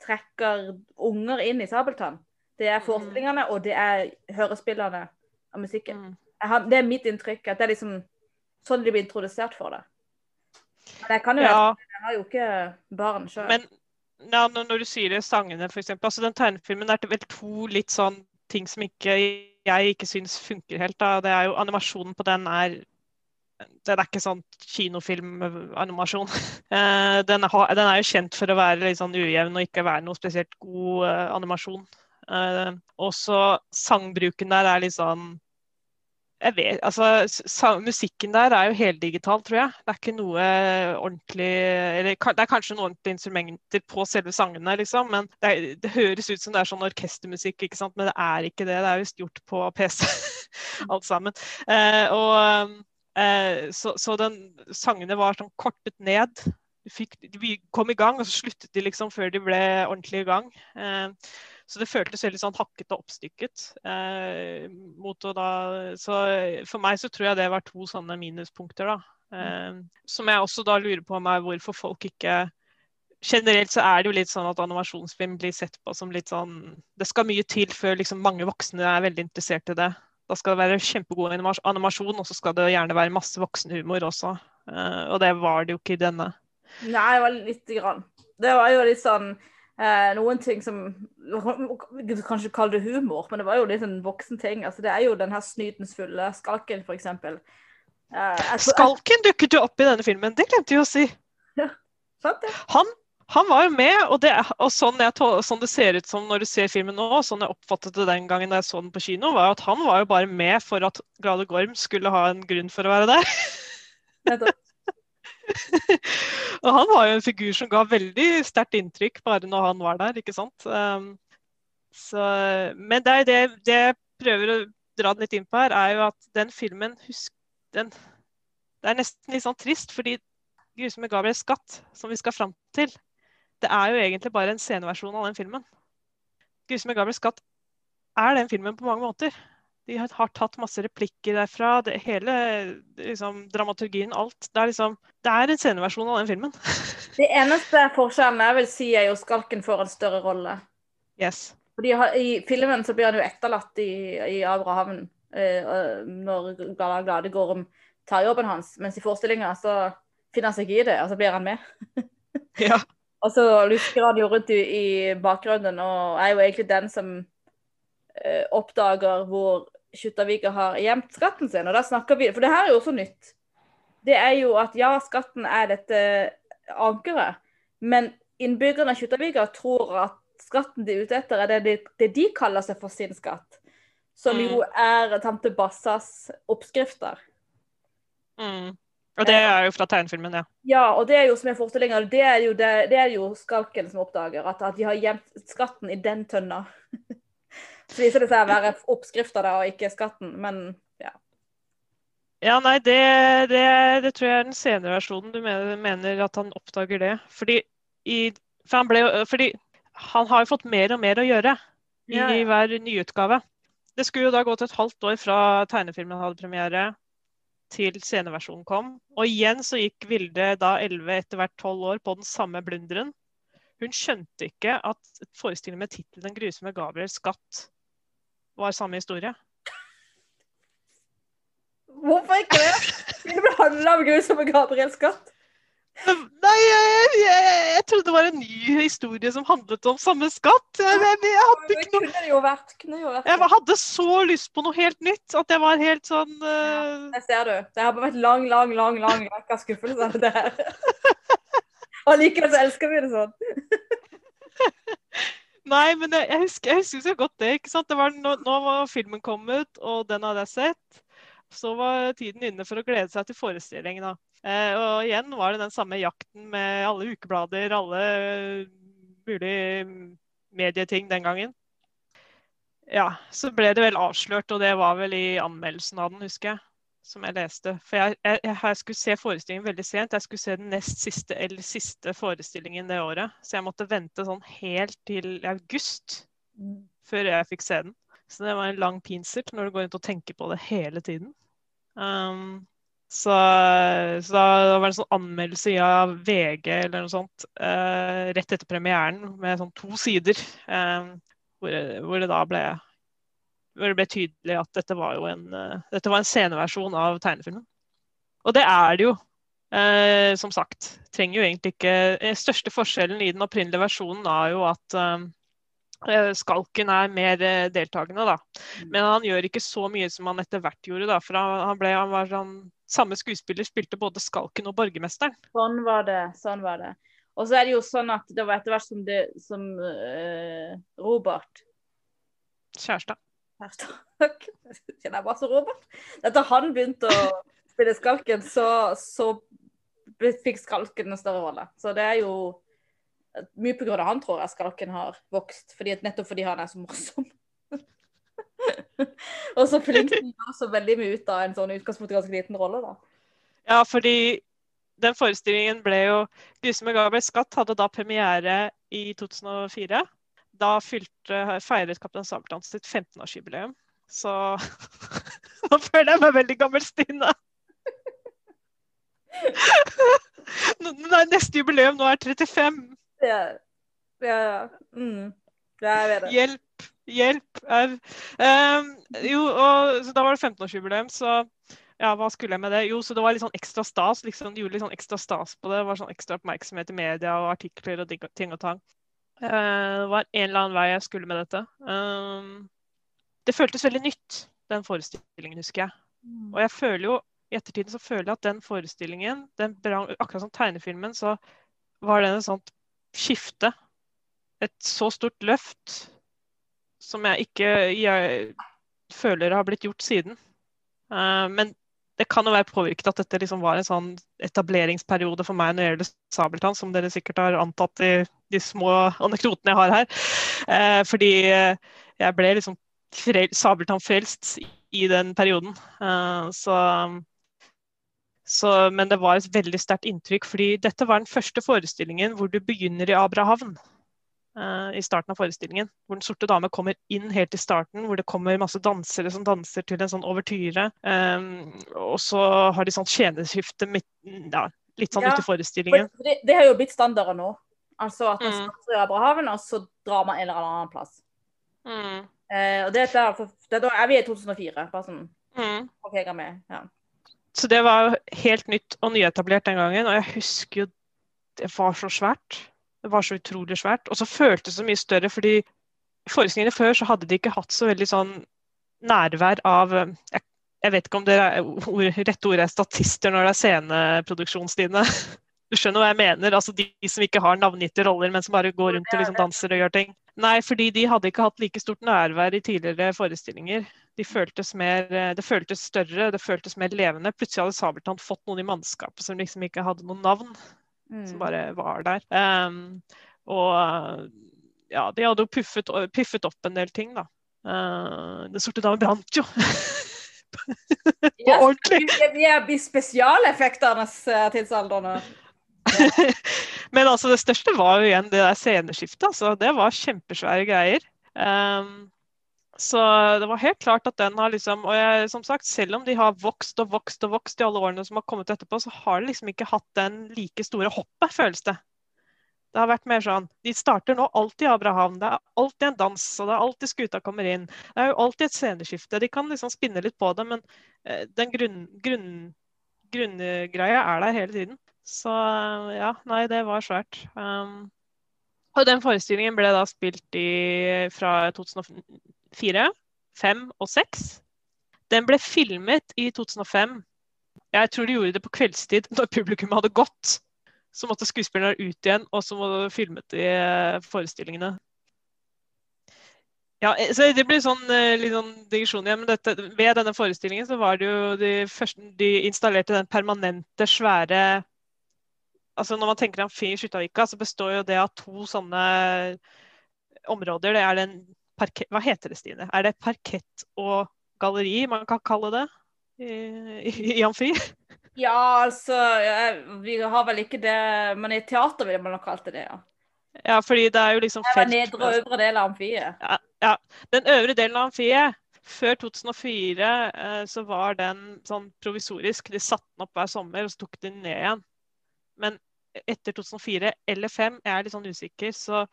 trekker unger inn i Sabeltann, det er forestillingene, og det er hørespillene av musikken. Mm. Jeg det er mitt inntrykk, at det er liksom sånn de blir introdusert for det. Men jeg kan jo Ja. jeg har jo ikke barn sjøl. Men ja, når du sier det, sangene f.eks. Altså, den tegnefilmen er vel to litt sånn ting som ikke, jeg ikke syns funker helt. Da. Det er jo Animasjonen på den er den er ikke sånn kinofilmanimasjon. (laughs) Eh, den, har- den er jo kjent for å være litt sånn ujevn og ikke være noe spesielt god eh, animasjon. Eh, også sangbruken der er litt sånn jeg vet, altså, Musikken der er jo heldigital, tror jeg. Det er ikke noe ordentlig eller Det er kanskje noen ordentlige instrumenter på selve sangene, liksom, men det, er, det høres ut som det er sånn orkestermusikk, ikke sant? men det er ikke det. Det er visst gjort på PC, (laughs) alt sammen. Eh, og eh, så, så den sangene var sånn kortet ned. Fikk, de kom i gang, og så sluttet de liksom før de ble ordentlig i gang. Eh, så det føltes veldig sånn hakket og oppstykket. Eh, mot å da, så for meg så tror jeg det var to sånne minuspunkter, da. Eh, som jeg også da lurer på meg hvorfor folk ikke Generelt så er det jo litt sånn at animasjonsfilm blir sett på som litt sånn Det skal mye til før liksom mange voksne er veldig interessert i det. Da skal det være kjempegod animasjon, og så skal det gjerne være masse voksenhumor også. Eh, og det var det jo ikke i denne. Nei, det var lite grann. Det var jo litt sånn eh, Noen ting som Du kan ikke kalle det humor, men det var jo litt en voksen ting. Altså, det er jo den her snytens fulle skalken, eksempel. Eh, Skalken dukket jo opp i denne filmen, det glemte vi å si. (laughs) Ja, Sant det? Han, han var jo med, og, det, og sånn, jeg, sånn det ser ut som når du ser filmen nå, og sånn jeg oppfattet det den gangen jeg så den på kino, var at han var jo bare med for at Glade Gorm skulle ha en grunn for å være der. Nettopp. (laughs) og han var jo en figur som ga veldig sterkt inntrykk bare når han var der, ikke sant. Um, så, men det, det, det jeg prøver å dra litt inn på her, er jo at den filmen husk, den, Det er nesten litt sånn trist, fordi 'Grusomme Gabriels skatt', som vi skal fram til, det er jo egentlig bare en sceneversjon av den filmen. 'Grusomme Gabriels skatt' er den filmen på mange måter. De har, tatt masse replikker derfra. Det, hele liksom, dramaturgien, alt. Det er, liksom, det er en sceneversjon av den filmen. (laughs) Det eneste forskjellen jeg vil si, er jo skalken får en større rolle. yes. Fordi I filmen så blir han jo etterlatt i, i Abrahamn eh, når Glade Glade Gorm tar jobben hans. Mens i forestillinga så finner han seg ikke i det, og så blir han med. (laughs) Ja. Og så lusker han jo rundt i, i bakgrunnen og er jo egentlig den som eh, oppdager hvor Kjuttaviga har gjemt skatten sin. Og da snakker vi, For det her er jo også nytt. Det er jo at ja, skatten er dette ankeret, men innbyggerne av Kjuttaviga tror at skatten de er ute etter, er det, de, det de kaller seg for sin skatt. Som Mm. jo er tante Bassas oppskrifter. Mm. Og det er jo fra tegnefilmen, ja. Ja, og det er jo som er forestillinga, det det, det er jo skalken som oppdager at, at de har gjemt skatten i den tønna. (laughs) Så viser det seg å være oppskrifta og ikke skatten, men ja. Ja, nei, det, det, det tror jeg er den senere versjonen du mener, mener at han oppdager det. Fordi, i, for han ble, fordi han har jo fått mer og mer å gjøre i Ja, ja. hver nyutgave. Det skulle jo da gått et halvt år fra tegnefilmen hadde premiere til sceneversjonen kom. Og igjen så gikk Vilde da 11, etter hvert 12 år, på den samme blunderen. Hun skjønte ikke at forestillingen med tittelen 'Den grusomme Gabriels skatt' var samme historie. Hvorfor ikke det? Det handler som grusomme Gabriels skatt. Nei, jeg, jeg, jeg trodde det var en ny historie som handlet om samme skatt. Jeg, jeg, jeg hadde ikke noe kunne det jo vært. Kunne jo vært. Jeg hadde så lyst på noe helt nytt at jeg var helt sånn eh, Det ser du. Det har vært lang, lang, lang lang rekke av skuffelser. det her. (laughs) Og likevel så elsker vi det sånn. Nei, men jeg, jeg, husker, jeg husker så godt det. ikke sant? Det var, nå, nå var filmen kommet, og den hadde jeg sett. Så var tiden inne for å glede seg til forestillingen. da. Eh, og igjen var det den samme jakten med alle ukeblader, alle mulige medieting den gangen. Ja, så ble det vel avslørt, og det var vel i anmeldelsen av den, husker jeg. Som jeg leste. For jeg, jeg, jeg skulle se forestillingen veldig sent. Jeg skulle se den nest siste eller siste forestillingen det året. Så jeg måtte vente sånn helt til august før jeg fikk se den. Så det var en lang pinsel når du går rundt og tenker på det hele tiden. Um, så, så da, var det en sånn anmeldelse av VG eller noe sånt uh, rett etter premieren med sånn to sider. Um, hvor, hvor det da ble hvor det ble tydelig at dette var jo en, eh, dette var en sceneversjon av tegnefilmen. Og det er det jo. eh, som sagt. Trenger jo egentlig ikke Den største forskjellen i den opprinnelige versjonen er jo at eh, Skalken er mer eh, deltakende, da. Men han gjør ikke så mye som han etter hvert gjorde, da. For han, han ble, han var sånn Samme skuespiller spilte både Skalken og Borgermesteren. Sånn var det. Sånn var det. Og så er det jo sånn at det var etter hvert som, det, som eh, Robert Kjærestad. Takk. (laughs) Kjenner jeg bare så Robert. Etter han begynte å spille Skalken, så, så fikk Skalken en større rolle. Så det er jo mye på grunn av han, tror jeg, Skalken har vokst. Fordi, nettopp fordi han er så morsom. (laughs) Og så flink til å så veldig mye ut av en sånn utgangspunkt ganske liten rolle, da. Ja, fordi den forestillingen ble jo 'Guse med Gabriel Skatt hadde da premiere i 2004. Da fylte, feiret Kaptein Sabeltann sitt 15-årsjubileum. Så (laughs) nå føler jeg meg veldig gammel Stine. Nei, neste jubileum nå er 35. Ja, ja. ja. Mm. jeg vet det. Hjelp, hjelp. Au. Um, jo, og så da var det 15-årsjubileum, så ja, hva skulle jeg med det? Jo, så det var litt sånn ekstra stas. liksom, De gjorde litt sånn ekstra stas på det. Det var sånn ekstra oppmerksomhet i media og artikler og ting- ting og tang. Eh, det var en eller annen vei jeg skulle med dette. Ehm, det føltes veldig nytt, den forestillingen, husker jeg. Og jeg føler jo, i ettertiden så føler jeg at den forestillingen, den brang, akkurat som tegnefilmen, så var den et sånt skifte. Et så stort løft som jeg ikke jeg føler har blitt gjort siden. Eh, men det kan jo være påvirket at dette liksom var en sånn etableringsperiode for meg når det gjelder Sabeltann, som dere sikkert har antatt i de små anekdotene jeg har her. Eh, fordi eh, jeg ble liksom frel Sabeltann-frelst i den perioden. Eh, så, så, men det var et veldig sterkt inntrykk, fordi dette var den første forestillingen hvor du begynner i Abrahavn. Eh, I starten av forestillingen, hvor Den sorte dame kommer inn helt i starten, hvor det kommer masse dansere som danser til en sånn overtyre. Um, og så har de sånn tjeneskifte ja, litt sånn Ja, ute i forestillingen. For det, det har jo blitt standarden nå. Altså at man Mm. starter i Abrahaven, og så drar man en eller annen plass. Mm, Uh, og det er, for, det, er vi i 2004, bare sånn mm. for jeg er med. Ja. Så det var helt nytt og nyetablert den gangen. Og jeg husker jo det var så svært. Det var så utrolig svært. Og så føltes det så mye større, fordi forestillingene før så hadde de ikke hatt så veldig sånn nærvær av eh, Jeg, jeg vet ikke om det ord, rette ordet er statister når det er sceneproduksjonstidene. (laughs) Du skjønner hva jeg mener? Altså de som ikke har navngitte roller, men som bare går rundt og liksom danser og gjør ting. Nei, fordi de hadde ikke hatt like stort nærvær i tidligere forestillinger. De føltes mer, eh, det føltes større, det føltes mer levende. Plutselig hadde Sabeltann fått noen i mannskapet som liksom ikke hadde noe navn, Mm. som bare var der. Um, og ja, de hadde jo puffet, puffet opp en del ting, da. Uh, Den sorte dame brant jo. (laughs) Yes, ordentlig. vi- Vi er spesialeffektenes eh, tidsalder nå. (laughs) Men altså, det største var jo igjen det der sceneskiftet. Altså, det var kjempesvære greier. Um, så det var helt klart at den har liksom Og jeg, som sagt, selv om de har vokst og vokst og vokst i alle årene som har kommet etterpå, så har de liksom ikke hatt den like store hoppet, føles det. Det har vært mer sånn De starter nå alltid i Abraham. Det er alltid en dans, og det er alltid skuta kommer inn. Det er jo alltid et sceneskifte. De kan liksom spinne litt på det, men eh, den grunn, grunn, er der hele tiden. Så ja, nei, det var svært. Um, og den forestillingen ble da spilt i, fra 2004, 2005 og 6 Den ble filmet i 2005. Jeg tror de gjorde det på kveldstid (laughs) når publikum hadde gått. Så måtte skuespillerne ut igjen, og så filmet de eh, forestillingene. Ja, eh, så Det blir sånn, eh, litt sånn digresjon igjen. men dette, Ved denne forestillingen så var det jo de første, de installerte den permanente, svære altså Når man tenker amfi i Skyttavika, så består jo det av to sånne områder. Det er den parkett, Hva heter det, Stine? Er det parkett og galleri man kan kalle det i, i, i amfi? Ja, altså Vi har vel ikke det Men i teater ville man nok kalt det det, ja. Ja, fordi det er jo liksom felt Det var nedre og øvre del av amfiet. Ja, ja. Den øvre delen av amfiet før 2004 eh, så var den sånn provisorisk. De satte den opp hver sommer, og så tok de den ned igjen. Men etter 2004 eller 2005, jeg er litt sånn usikker, så,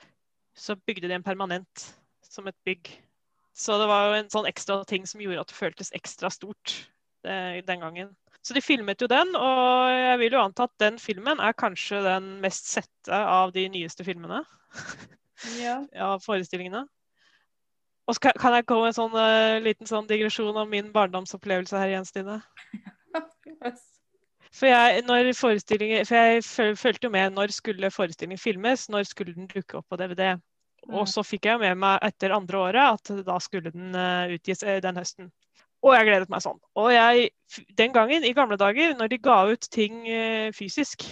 så, bygde de en permanent som et bygg. Så det var jo en sånn ekstra ting som gjorde at det føltes ekstra stort eh, den gangen. Så de filmet jo den, og jeg vil jo anta at den filmen er kanskje den mest sette av de nyeste filmene. (laughs) Ja. av forestillingene. Og så kan jeg gå en sånn uh, liten sånn digresjon om min barndomsopplevelse her igjen, Stine? (laughs) For jeg, for jeg følte jo med når skulle forestillingen filmes, når skulle den dukke opp på DVD. Og mm. så fikk jeg med meg etter andre året at da skulle den uh, utgis uh, den høsten. Og jeg gledet meg sånn. Og jeg, den gangen, i gamle dager, når de ga ut ting uh, fysisk,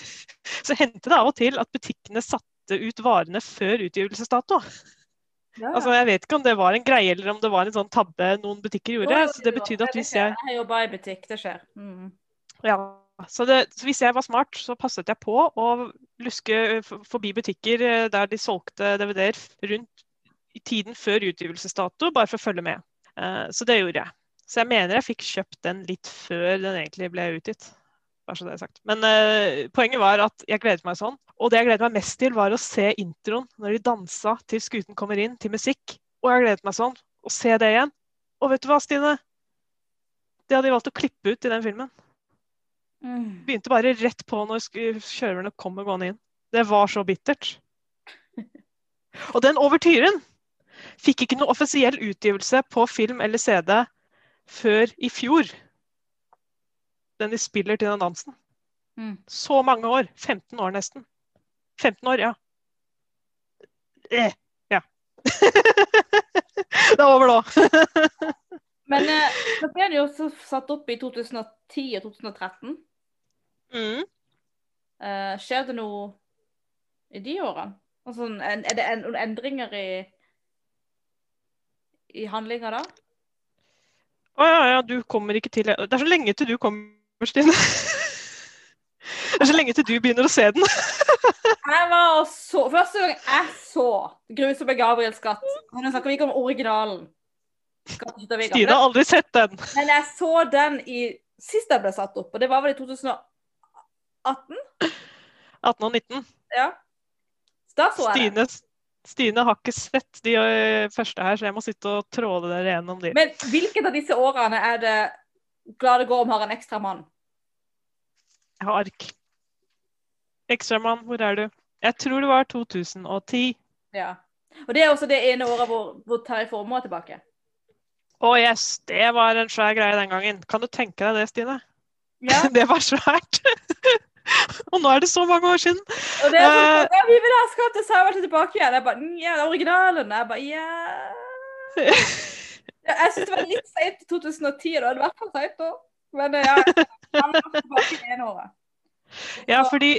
(laughs) så hendte det av og til at butikkene satte ut varene før utgivelsesdato. Ja. Altså, Jeg vet ikke om det var en greie eller om det var en sånn tabbe noen butikker gjorde. så det betydde at hvis jeg Jeg jobba i butikk, det skjer. Mm. Ja, så, det, hvis jeg var smart, så passet jeg på å luske forbi butikker eh, der de solgte DVD-er rundt i tiden før utgivelsesdato, bare for å følge med. Uh, så det gjorde jeg. Så jeg mener jeg fikk kjøpt den litt før den egentlig ble utgitt. Bare så det er sagt. Men uh, poenget var at jeg gledet meg sånn. Og det jeg gledet meg mest til, var å se introen når de dansa til skuten kommer inn, til musikk. Og jeg gledet meg sånn. Å se det igjen. Og vet du hva, Stine? Det hadde de valgt å klippe ut i den filmen. Mm. Begynte bare rett på når kjørerne kommer gående inn. Det var så bittert. (laughs) Og den overtyren fikk ikke noe offisiell utgivelse på film eller CD før i fjor. Den de spiller til den dansen. Mm. Så mange år. 15 år nesten. 15 år, ja. Eh, ja. (laughs) det er over nå. (laughs) Men eh, det ble jo også satt opp i 2010 og 2013. Mm. Eh, skjer det noe i de årene? Altså, er det en, endringer i, i handlinga da? Å oh, ja, ja, du kommer ikke til Det er så lenge til du kommer, Stine. Det er så lenge til du begynner å se den. jeg var så, Første gang jeg så 'Grusomme Gabriels skatt' Nå snakker vi ikke om originalen. Stine har aldri sett den. Men jeg så den i sist jeg ble satt opp, og det var vel i 2018. 18 og 19. Ja. Da så jeg Stine. Stine har ikke sett de første her, så jeg må sitte og tråde dere gjennom de. Men hvilket av disse årene er det Glad det går om har en ekstra mann? Jeg har ark. Ekstramann, hvor er du? Jeg tror det var 2010. Ja. Og det er også det ene året hvor, hvor Terje Formoe er tilbake. Å oh yes, det var en svær greie den gangen. Kan du tenke deg det, Stine? Ja. (laughs) det var svært. (laughs) og nå er det så mange år siden. Og det er sånn, uh, vi vil ha Skatt og Sauer tilbake igjen. Jeg bare, ja, originalen. Jeg bare, ja. (laughs) Jeg syns det var litt seint i 2010, da. Det var i hvert fall seint da. Men ja, han er tilbake i ene året. Ja, fordi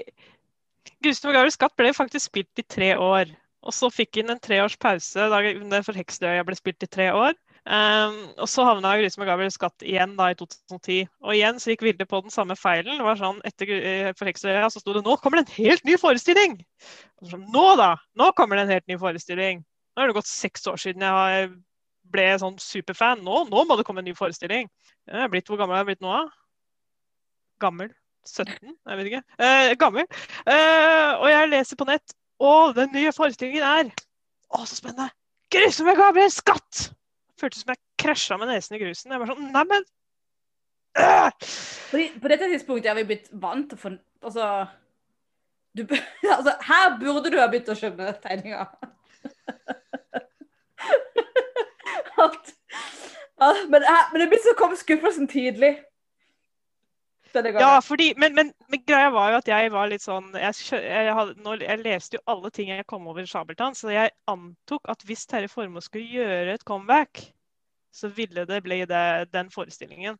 Gustav Gabriel Skatt ble faktisk spilt i tre år. Og så fikk han en treårs pause da for Heksedøya ble spilt i tre år. Um, og så havna Gryse med Gabriel skatt igjen da i 2010. Og igjen så gikk Vilde på den samme feilen. Det var sånn, Etter uh, Forheksøya så sto det 'Nå kommer det en helt ny forestilling'! Sånn, nå da! Nå kommer det en helt ny forestilling! Nå har det gått seks år siden jeg ble sånn superfan. Nå, nå må det komme en ny forestilling! Jeg er blitt, hvor gammel er jeg blitt nå, da? Gammel? 17? Jeg vet ikke. Uh, gammel. Uh, og jeg leser på nett, og den nye forestillingen er Å, så spennende! Gryse med Gabriel Skatt! Føltes som jeg krasja med nesen i grusen. Jeg var sånn Neimen øh! På dette tidspunktet har vi blitt vant til å få Altså, du, (laughs) altså Her burde du ha begynt å skjønne tegninga. (laughs) At, at, men, men det blir så kom skuffelsen tidlig. Denne gangen. Ja, fordi, men, men, men greia var jo at jeg var litt sånn Jeg, jeg, hadde, jeg leste jo alle ting jeg kom over i Sabeltann, så jeg antok at hvis Terje Formoe skulle gjøre et comeback, så ville det bli det, den forestillingen.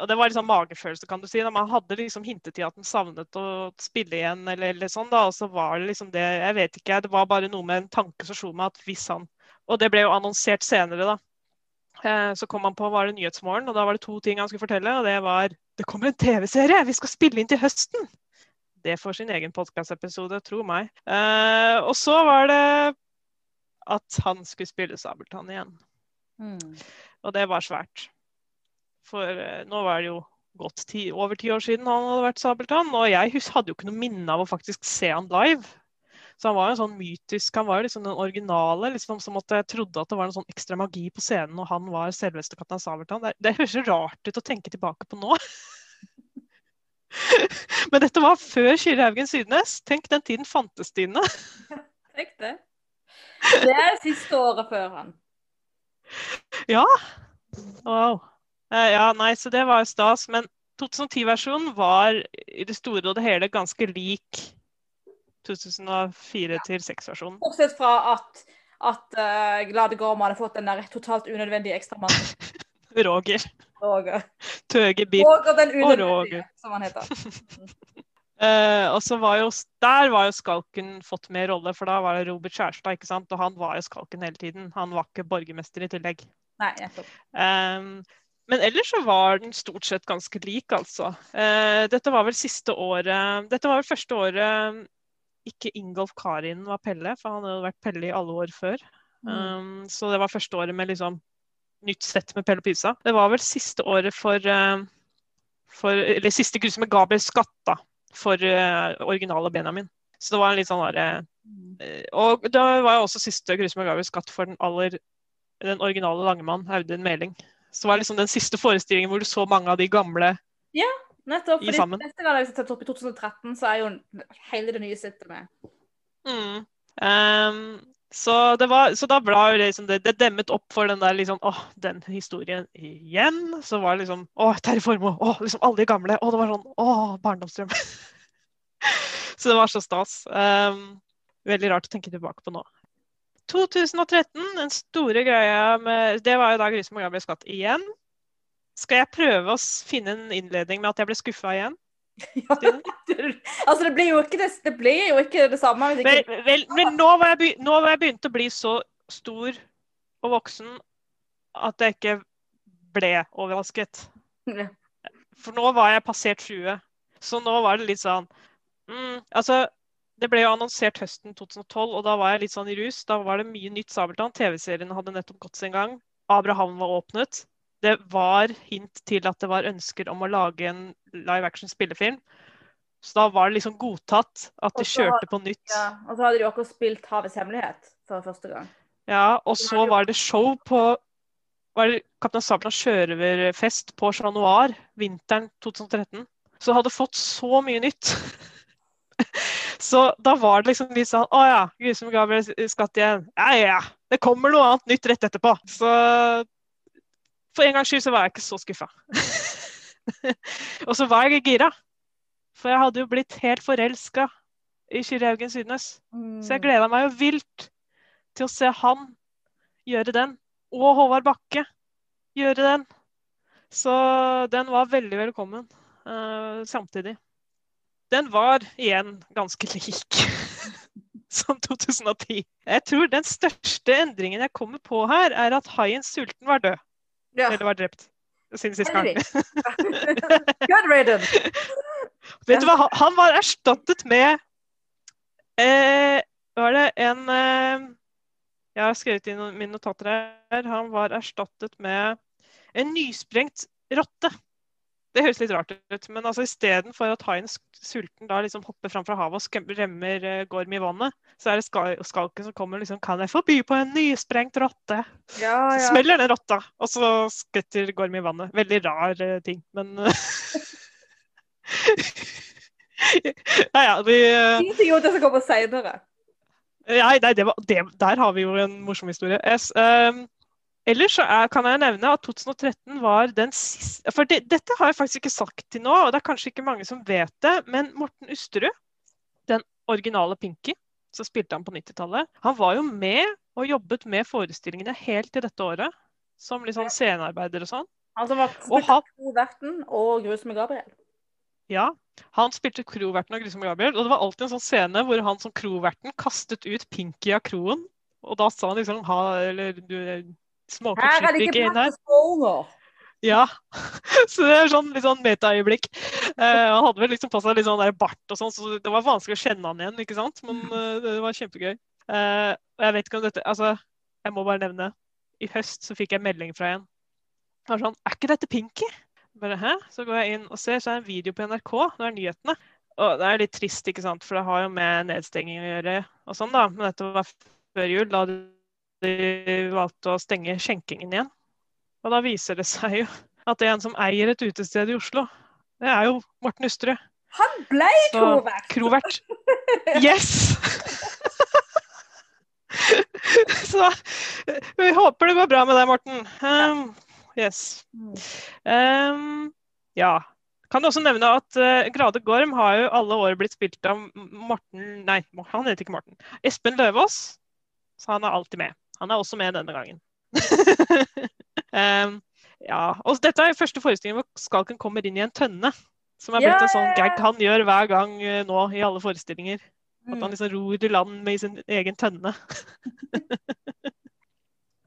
Og det var liksom magefølelse, kan du si. da Man hadde liksom hintet til at den savnet å spille igjen, eller, eller sånn, da. Og så var det liksom det Jeg vet ikke, det var bare noe med en tanke som slo meg at hvis han Og det ble jo annonsert senere, da. Eh, Så kom han på var det Nyhetsmorgen, og da var det to ting han skulle fortelle. Og det var det kommer en TV-serie! Vi skal spille inn til høsten! Det får sin egen podkastepisode, tro meg. Eh, og så var det at han skulle spille Sabeltann igjen. Mm. Og det var svært. For eh, nå var det jo gått over ti år siden han hadde vært Sabeltann. Og jeg hadde jo ikke noe minne av å faktisk se han live. Så han var jo en sånn mytisk Han var jo liksom den originale. liksom Som at jeg trodde at det var noe sånn ekstra magi på scenen og han var selveste kaptein Sabeltann. Det, det høres så rart ut å tenke tilbake på nå. (laughs) Men dette var før Kyrre Haugen Sydnes. Tenk, den tiden fantes Stine. Tenk det. Det er det siste året før han. Ja. Wow. Eh, ja, nei, så det var jo stas. Men 2010-versjonen var i det store og det hele ganske lik 2004-6-versjonen. Bortsett fra at, at uh, Glade Gorm hadde fått den der totalt unødvendige ekstramannen. (laughs) Roger. Roger. Tøge. Den Og Roger. som han heter. uh, (laughs) og så var jo, Der var jo Skalken fått mer rolle, for da var det Robert Kjærstad. ikke sant? Og han var jo Skalken hele tiden. Han var ikke borgermester i tillegg. Nei, nettopp. Um, men ellers så var den stort sett ganske lik, altså. Eh, dette var vel siste året Dette var vel første året ikke Ingolf Karin var Pelle, for han hadde vært Pelle i alle år før. Um, så det var første året med liksom nytt sett med Pelle og Pisa. Det var vel siste året for, uh, for Eller siste kurset med Gabriel Skatta for uh, originale Benjamin. Så det var en litt sånn derre uh, Og det var også siste grusse med Gabriel Skatt for den aller den originale Langemann, Audun Meling. Så det var liksom den siste forestillingen hvor du så mange av de gamle Nettopp. Fordi sammen. Neste gang jeg setter opp i 2013, så er jo hele det nye sittet med. Mm. Um, så, det var, så da ble jo det, liksom, det, det demmet opp for den der liksom Åh, den historien igjen. Så var det liksom Åh, Terje Formoe. Åh, liksom alle de gamle. Åh, det var sånn Åh, barndomsdrøm. (laughs) så det var så stas. Um, veldig rart å tenke tilbake på nå. 2013, den store greia med Det var jo da med Gabriel Skatt igjen. Skal jeg prøve å finne en innledning med at jeg ble skuffa igjen? (laughs) Ja, (laughs) altså, det blir jo ikke det, det, jo ikke det samme Vel, ikke vel, men nå var, jeg nå var jeg begynt å bli så stor og voksen at jeg ikke ble overrasket. For nå var jeg passert 20. Så nå var det litt sånn mm, Altså, det ble jo annonsert høsten 2012, og da var jeg litt sånn i rus. Da var det mye nytt Sabeltann. TV-serien hadde nettopp gått sin gang. Abraham var åpnet. Det var hint til at det var ønsker om å lage en live action spillefilm. Så da var det liksom godtatt at de kjørte på nytt. ja, Og så hadde de akkurat spilt 'Havets hemmelighet' for første gang. Ja, og så var det show på var det Kaptein Sabeltann sjørøverfest på Chat Noir vinteren 2013. Så hadde fått så mye nytt. (laughs) så da var det liksom litt sånn Å ja, Grusom Gabriel skatt igjen. Ja, Ja ja, det kommer noe annet nytt rett etterpå. Så for en gangs skyld så var jeg ikke så skuffa. (laughs) og så var jeg gira. For jeg hadde jo blitt helt forelska i Kyrre Haugen Sydnes. Så jeg gleda meg jo vilt til å se han gjøre den, og Håvard Bakke gjøre den. Så den var veldig velkommen uh, samtidig. Den var igjen ganske lik (laughs) som 2010. Jeg tror den største endringen jeg kommer på her, er at haien sulten var død. Ja. Eller var drept. Siden sist gang. Good (laughs) riddance. Vet du hva, han- var erstattet med eh, Var det en eh, Jeg har skrevet inn mine notater her. Han var erstattet med en nysprengt rotte. Det høres litt rart ut, men altså istedenfor at haien sulten da liksom hopper fram fra havet og remmer eh, Gorm i vannet, så er det skal skalken som kommer liksom Kan jeg få by på en nysprengt rotte? Ja, (laughs) Så ja. smeller den rotta, og så skvetter Gorm i vannet. Veldig rar uh, ting, men (laughs) Ja, ja, vi, om det som kommer seinere. Nei, nei det var, det, der har vi jo en morsom historie. Yes, ehm, ellers så er, kan jeg nevne at 2013 var den siste For det, dette har jeg faktisk ikke sagt til nå, og det er kanskje ikke mange som vet det, men Morten Usterud, den originale Pinky, så spilte han på 90-tallet, han var jo med og jobbet med forestillingene helt til dette året. Som litt sånn scenearbeider og sånn. Han som var Og han- Verten og Grusomme Gabriel. Ja, han spilte kroverten og Grusom Gabriel, og det var alltid en sånn scene hvor han som kroverten kastet ut Pinky av kroen, og da sa han liksom ha, eller du småkuk Her er det ikke plass til skåler! Ja, (laughs) så det er sånn litt sånn metaøyeblikk. Eh, han hadde vel liksom på seg litt sånn der bart og sånn, så det var vanskelig å kjenne han igjen, ikke sant? Men eh, det var kjempegøy. Eh, og jeg vet ikke om dette, altså, jeg må bare nevne, i høst så fikk jeg melding fra en. Han var sånn, er ikke dette Pinky? Bare, hæ? Så går jeg inn og ser, så er det en video på NRK, det er nyhetene. Og det er litt trist, ikke sant, for det har jo med nedstenging å gjøre og sånn da. Men dette var før jul, da de valgte å stenge skjenkingen igjen. Og da viser det seg jo at det er en som eier et utested i Oslo. Det er jo Morten Usterud. Han ble krovert! Krovert. (laughs) Yes! (laughs) Så vi håper det går bra med deg, Morten. Um, yes. Um, ja. Kan du også nevne at uh, Grade Gorm har jo alle år blitt spilt av Morten Nei, han heter ikke Morten. Espen Løvaas. Så han er alltid med. Han er også med denne gangen. um, (laughs) ja. Og dette er første forestilling hvor skalken kommer inn i en tønne. Som er blitt en sånn gag han gjør hver gang uh, nå i alle forestillinger. At han liksom ror i land med sin egen tønne.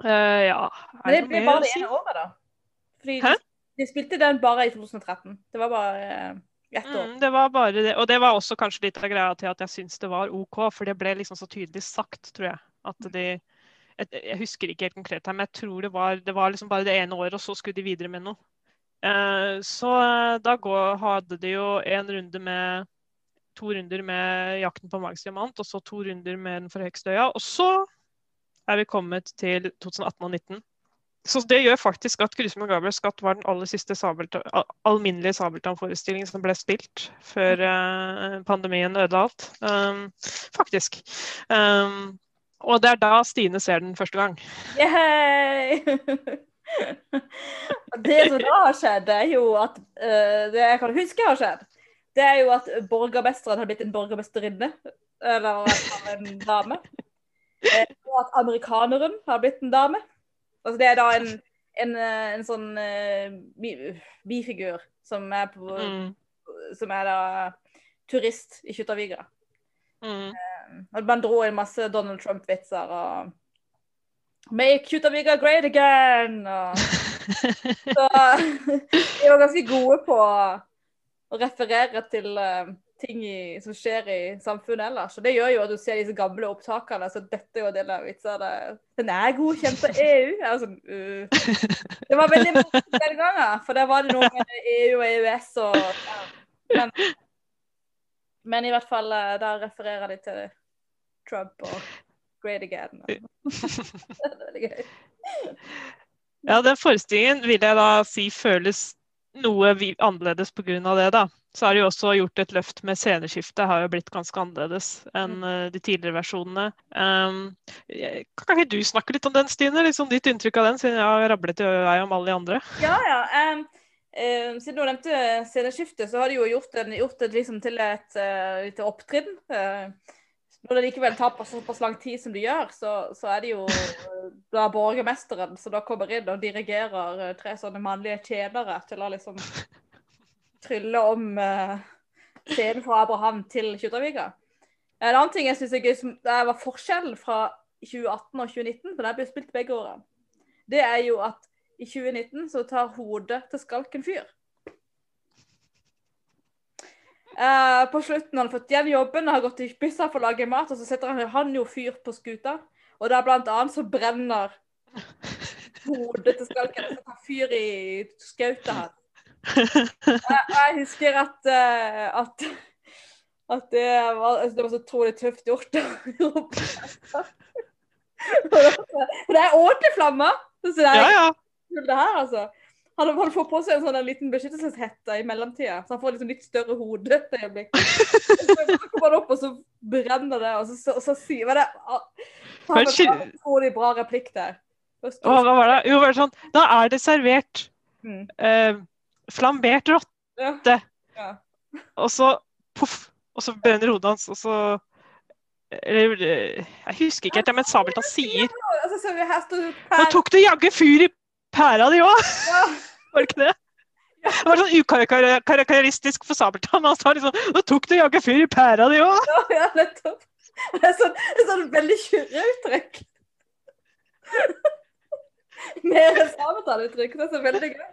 uh, (laughs) ja Men det ble bare det ene året, da. Fordi Hæ? de, spilte den bare i 2013. Det var bare eh, ett år. Mm, det var bare det. Og det var også kanskje litt av greia til at jeg syns det var OK, for det ble liksom så tydelig sagt, tror jeg. At de jeg, husker ikke helt konkret her, men jeg tror det var, det var liksom bare det ene året, og så skulle de videre med noe. Eh, så eh, da går, hadde de jo en runde med to runder med 'Jakten på magisk Diamant', og så to runder med 'Den forhøyeste øya'. Og så er vi kommet til 2018 og 2019. Så det gjør faktisk at 'Grusomme Gabriel skatt' var den aller siste Sabeltann- alminnelige Sabeltann-forestillingen som ble spilt før eh, pandemien ødela alt. Um, faktisk. Um, og det er da Stine ser den første gang. Yay! (laughs) Det som da har skjedd, er jo at uh, Det jeg kan huske har skjedd, det er jo at borgermesteren har blitt en borgermesterinne. Eller en dame. Eh, Og at amerikaneren har blitt en dame. Altså det er da en, en, eh, en sånn uh, bifigur som er på Mm, Som er da turist i Kjuttaviga. mm. Og man dro inn masse Donald Trump-vitser og Make Utavika great again! Og, (laughs) så de var ganske gode på å referere til uh, ting i, som skjer i samfunnet ellers. Og det gjør jo at du ser disse gamle opptakene. Så dette er jo en del av vitsene. Den er godkjent av EU. Sånn, uh. Det var veldig mange den gangen, for der var det noe med EU og EØS og ja. men, men i hvert fall, eh, da refererer de til Trump og Great Again. Det er (laughs) veldig gøy. Ja, den forestillingen vil jeg da si føles noe annerledes pga. det. da. Så har de også gjort et løft med sceneskiftet, har jo blitt ganske annerledes enn eh, de tidligere versjonene. Um, kan ikke du snakke litt om den, Stine? Liksom ditt inntrykk av den, siden jeg har rablet i vei om alle de andre? Ja, ja. Um, em, siden du nevnte sceneskiftet, så har de jo gjort, en, gjort det liksom til et uh, lite opptrinn. Eh, når det likevel tar på såpass lang tid som det gjør, så, så er det jo eh, da borgermesteren som da kommer inn og dirigerer eh, tre sånne mannlige tjenere til å liksom trylle om uh, scenen fra Abraham til Kjuttaviga. En annen ting jeg synes er gøy, som det var forskjellen fra 2018 og 2019, for det ble spilt begge årene, det er jo at i 2019 så tar hodet til skalken fyr. Eh, på slutten har han fått igjen jobben og har gått i byssa for å lage mat, og så setter han, han jo fyr på skuta. Og da blant annet så brenner hodet til skalken og tar fyr i skauta hans. (laughs) Jeg, jeg husker at, eh, at at det var, altså, det var så utrolig tøft gjort. Og (laughs) det er ordentlig flammer! Så det er Ja, ja. det her, altså. Han, han får på seg en sånn en liten beskyttelseshette i mellomtida, så han får liksom litt større hode et øyeblikk. Så kommer han opp, og så brenner det, og så, så, så sier han det ah, har en utrolig bra replikk der. Det Å, hva var det? Jo, bare sånn Da er det servert Mm. eh, flambert rotte, Ja. Ja. og så poff, og så brenner hodet hans, og så eller, Jeg husker ikke helt, men Sabeltann sier Altså, det Nå tok det jaggu fyr i pæra di òg! Var det ikke det? Det var sånn ukarakteristisk for Sabeltann. Han sa liksom Nå tok du jaggu fyr i pæra di òg! Ja, ja, nettopp. Det er sånn, det er sånn veldig kjøreuttrykk. Mer enn samtaleuttrykk. Det er så veldig gøy.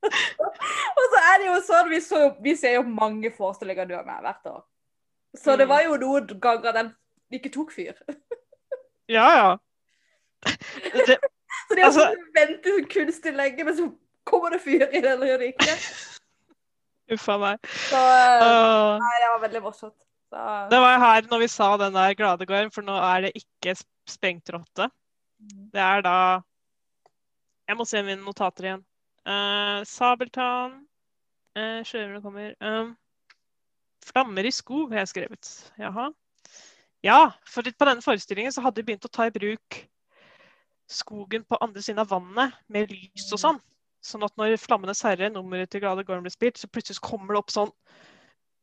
Og så er det jo sånn, vi, så, vi ser jo mange forestillinger du har med hvert år. Så det Mm. var jo noen ganger den ikke tok fyr. Ja, ja. Det, Så de har Altså- ventet så kunstig lenge, men så kommer det fyr i det, eller gjør det ikke. (laughs) uffa meg. Så uh, nei, det var veldig morsomt. Så, Det var her når vi sa den der Gladegården, for nå er det ikke sprengt rotte. Det er da Jeg må se mine notater igjen. Uh, Sabeltann uh, Sjørøverne kommer um, Flammer i skog har jeg skrevet. Jaha. Ja, for på denne forestillingen så hadde vi begynt å ta i bruk skogen på andre siden av vannet med lys og sånn. Sånn at når 'Flammenes herre', nummeret til Glade Gården, blir spilt, så plutselig kommer det opp sånn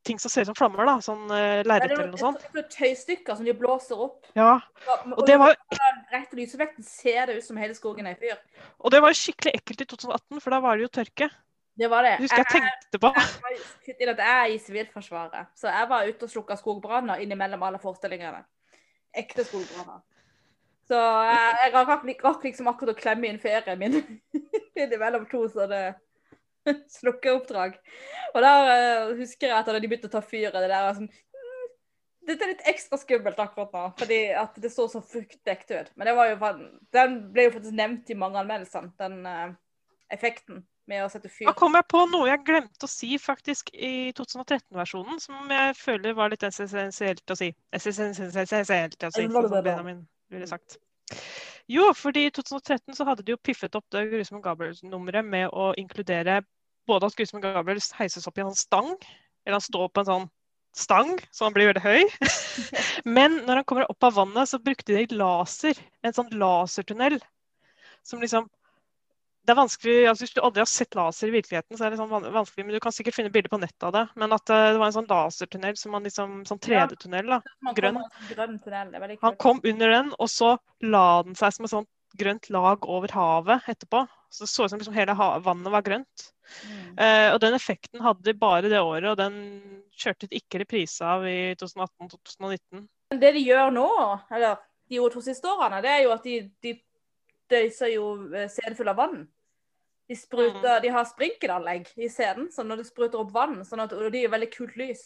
ting som ser ut som flammer, da. Sånn uh, lerret er eller noe sånt. Det er tøystykker som de blåser opp. Ja, Og, og det var den rette lyseffekten ser det ut som hele skogen er i fyr. Og det var skikkelig ekkelt i 2018, for da var det jo tørke. Det var det. Jeg husker jeg tenkte på. Jeg jeg, jeg er i Sivilforsvaret, så jeg var ute og slukka skogbranner innimellom alle forestillingene. Ekte skogbranner. Så jeg, jeg rakk, liksom akkurat å klemme inn ferien min (laughs) innimellom to sånne (laughs) slukkeoppdrag. Og der eh, husker jeg at da de begynte å ta fyr i det der, sånn «Mm, Dette er litt ekstra skummelt akkurat nå, fordi at det så så fryktelig ekte ut. Men det var jo, den ble jo faktisk nevnt i mange anmeldelser, den eh, effekten med å sette fyr Da kom jeg på noe jeg glemte å si faktisk i 2013-versjonen, som jeg føler var litt essensielt å si. Essensielt å si, som Benjamin ville sagt. Jo, fordi i 2013 så hadde de jo piffet opp det Grusom Gabriel-nummeret med å inkludere både at Grusom Gabriel heises opp i en sånn stang, eller han står på en sånn stang, så han blir veldig høy. (laughs) Men når han kommer opp av vannet, så brukte de laser, en sånn lasertunnel, som liksom det er vanskelig, altså Hvis du aldri har sett laser i virkeligheten, så er det sånn vanskelig, men du kan sikkert finne bilder på nettet av det. Men at eh, det var en sånn lasertunnel, som man liksom, sånn 3D-tunnel. da. Grønn. tunnel. Veldig Han kom under den, og så la den seg som et sånt grønt lag over havet etterpå. Så det så ut som liksom hele vannet var grønt. Mm. Eh, og den effekten hadde de bare det året, og den kjørte de ikke reprise av i 2018-2019. Men det de gjør nå, eller de gjorde to siste årene, det er jo at de, de døyser jo eh, full av vann. De, spruter, de har sprinkelanlegg i scenen, sånn når det spruter opp vann, sånn at, og det gir veldig kult lys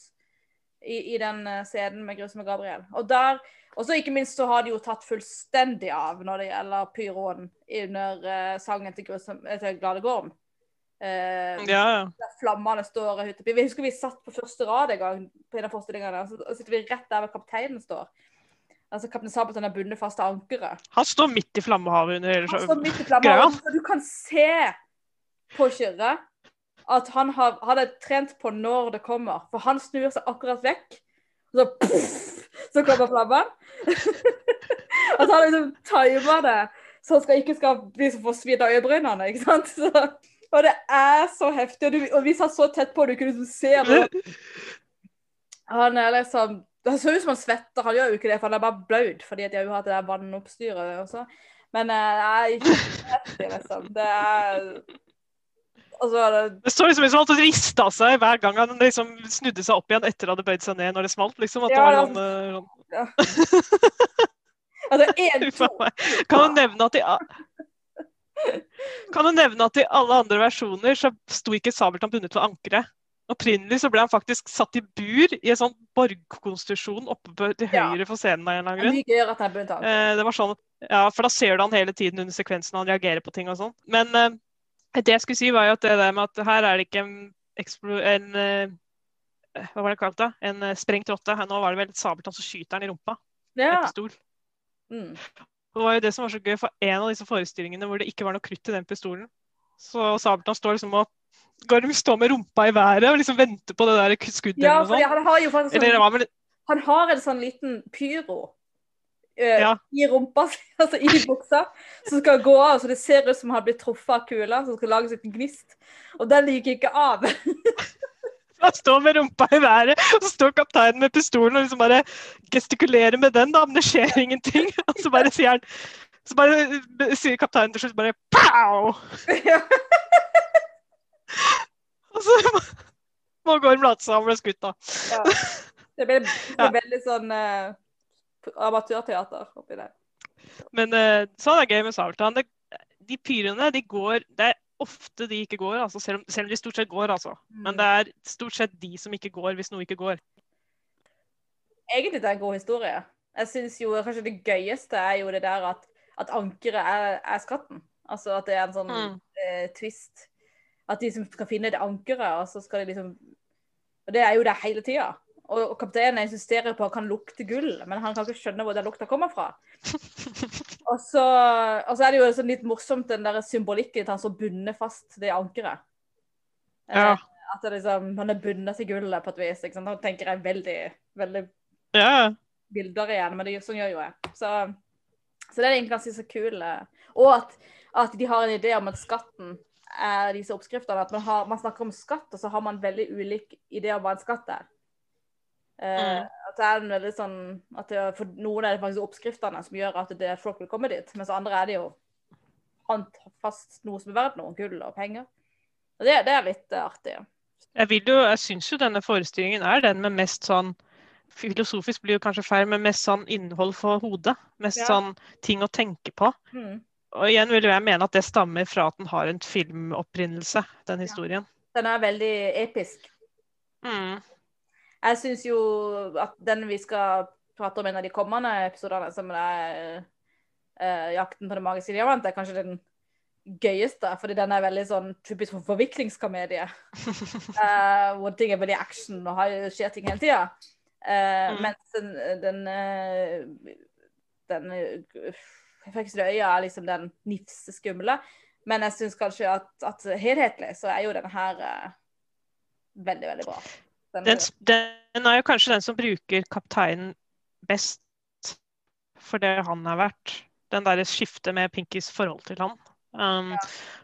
i, i den eh, scenen med Grusomme Gabriel. Og der, og så ikke minst så har de jo tatt fullstendig av når det gjelder pyroen under uh, sangen til, Grusom, eh, til Glade Gorm. Uh, Ja, ja. der flammene står ute. Vi husker vi satt på første rad en gang på en av forestillingene. Så sitter vi rett der hvor kapteinen står. Altså Kaptein Sabeltann er bundet fast til ankeret. Han står midt i flammehavet under hele Han står showet. midt i flammehavet, så du kan se på Kyrre at han hadde trent på når det kommer. For han snur seg akkurat vekk, og så puff, så kommer flammen. (laughs) at han liksom timer det, så han skal ikke skal bli så forsvidd av øyebrynene. ikke sant? (laughs) Så, og det er så heftig. Og, du, og vi satt så tett på, du kunne liksom se det. han er liksom Det ser ut som han svetter, han gjør jo ikke det, for han er bare blaut fordi at de har hatt det der vannoppstyret også. Men eh, det er ikke heftig, liksom. Det er det, Det så liksom ut som han rista seg hver gang han liksom snudde seg opp igjen etter at det bøyd seg ned når det smalt. liksom. At det Ja, var ja. sånn, eh, sånn. Altså (laughs) to. Kan du nevne at i Kan du nevne at i alle andre versjoner så sto ikke Sabeltann bundet ved ankeret? Opprinnelig så ble han faktisk satt i bur i en sånn borgkonstitusjon oppe på, til høyre for scenen av en eller annen grunn. Eh, det var sånn, ja, For da ser du han hele tiden under sekvensen, han reagerer på ting og sånn. Men eh, det jeg skulle si, var jo at det der med at her er det ikke en, en eh, Hva var det kalt da? En eh, sprengt rotte. Her Nå var det vel Sabeltann som skyter den i rumpa. Ja. Pistol. Mm. Det var jo det som var så gøy, for en av disse forestillingene hvor det ikke var noe krutt i den pistolen, så Sabeltann står liksom og Gorm står med rumpa i været og liksom venter på det der skuddet Ja, sånt. han har jo faktisk Eller det sånn, var han har en sånn liten pyro Ja. i rumpa, (laughs) altså i buksa, som skal gå av, så det ser ut som han har blitt truffet av kula, som skal lage en gnist. Og den gikk ikke av. (laughs) Han står med rumpa i været, og så står kapteinen med pistolen og liksom bare gestikulerer med den, da, men det skjer ingenting. (laughs) Og så bare sier han Så bare sier kapteinen til slutt bare pow! Og så må Gorm late som han ble skutt, da. Ja. Det ble, det ble veldig sånn eh, amatørteater oppi der. Men uh, sånn er gøy med Sabeltann. De pyrene, de går Det er ofte de ikke går, altså, selv, om, selv om de stort sett går, altså. Men det er stort sett de som ikke går, hvis noe ikke går. Egentlig det er en god historie. Jeg synes jo kanskje det gøyeste er jo det der at, at ankeret er, er skatten. Altså at det er en sånn Mm. uh, twist. At de som skal finne det ankeret, og så skal de liksom Og det er jo det hele tida. Og, kapteinen insisterer på at han kan lukte gull, men han kan ikke skjønne hvor den lukta kommer fra. (laughs) og, så, og så er det jo sånn litt morsomt den der symbolikken til han som bundet fast det ankeret. Ja. At liksom, han er bundet til gullet på et vis. Ikke sant? Da tenker jeg veldig, veldig Ja. bilder igjen, men det, sånn gjør jo jeg. Så, så det er egentlig ganske så kul. eh, Og at, at de har en idé om at skatten er disse oppskriftene. At man, har, man snakker om skatt, og så har man veldig ulik idé om hva en skatt er. Eh, Mm. At det er en veldig sånn at det, For noen er det faktisk oppskriftene som gjør at det, folk vil komme dit, mens andre er det jo fast noe som er verdt noe, gull og penger. Og det, det er litt eh, artig. Jeg, vil jo, jeg syns jo denne forestillingen er den med mest sånn Filosofisk blir jo kanskje feil, men mest sånn innhold for hodet. Mest Ja. sånn ting å tenke på. Mm. Og igjen vil jeg mene at det stammer fra at den har en filmopprinnelse, den historien. Den er veldig episk. Mm. Jeg syns jo at den vi skal prate om i en av de kommende episodene, som er uh, 'Jakten på det magiske diamant', er kanskje den gøyeste. Fordi den er veldig sånn typisk for forviklingskomedie. uh, (laughs) hvor ting er veldig action og har, skjer ting hele tida. Mm. Mens den, den, eh, den eh, Føksrøya er liksom den nifse skumle. Men jeg syns kanskje at, at helhetlig så er jo den her uh, veldig, veldig bra. Den, Den, er jo kanskje den som bruker kapteinen best for det han er verdt. Den derre skiftet med Pinkys forhold til han. Um,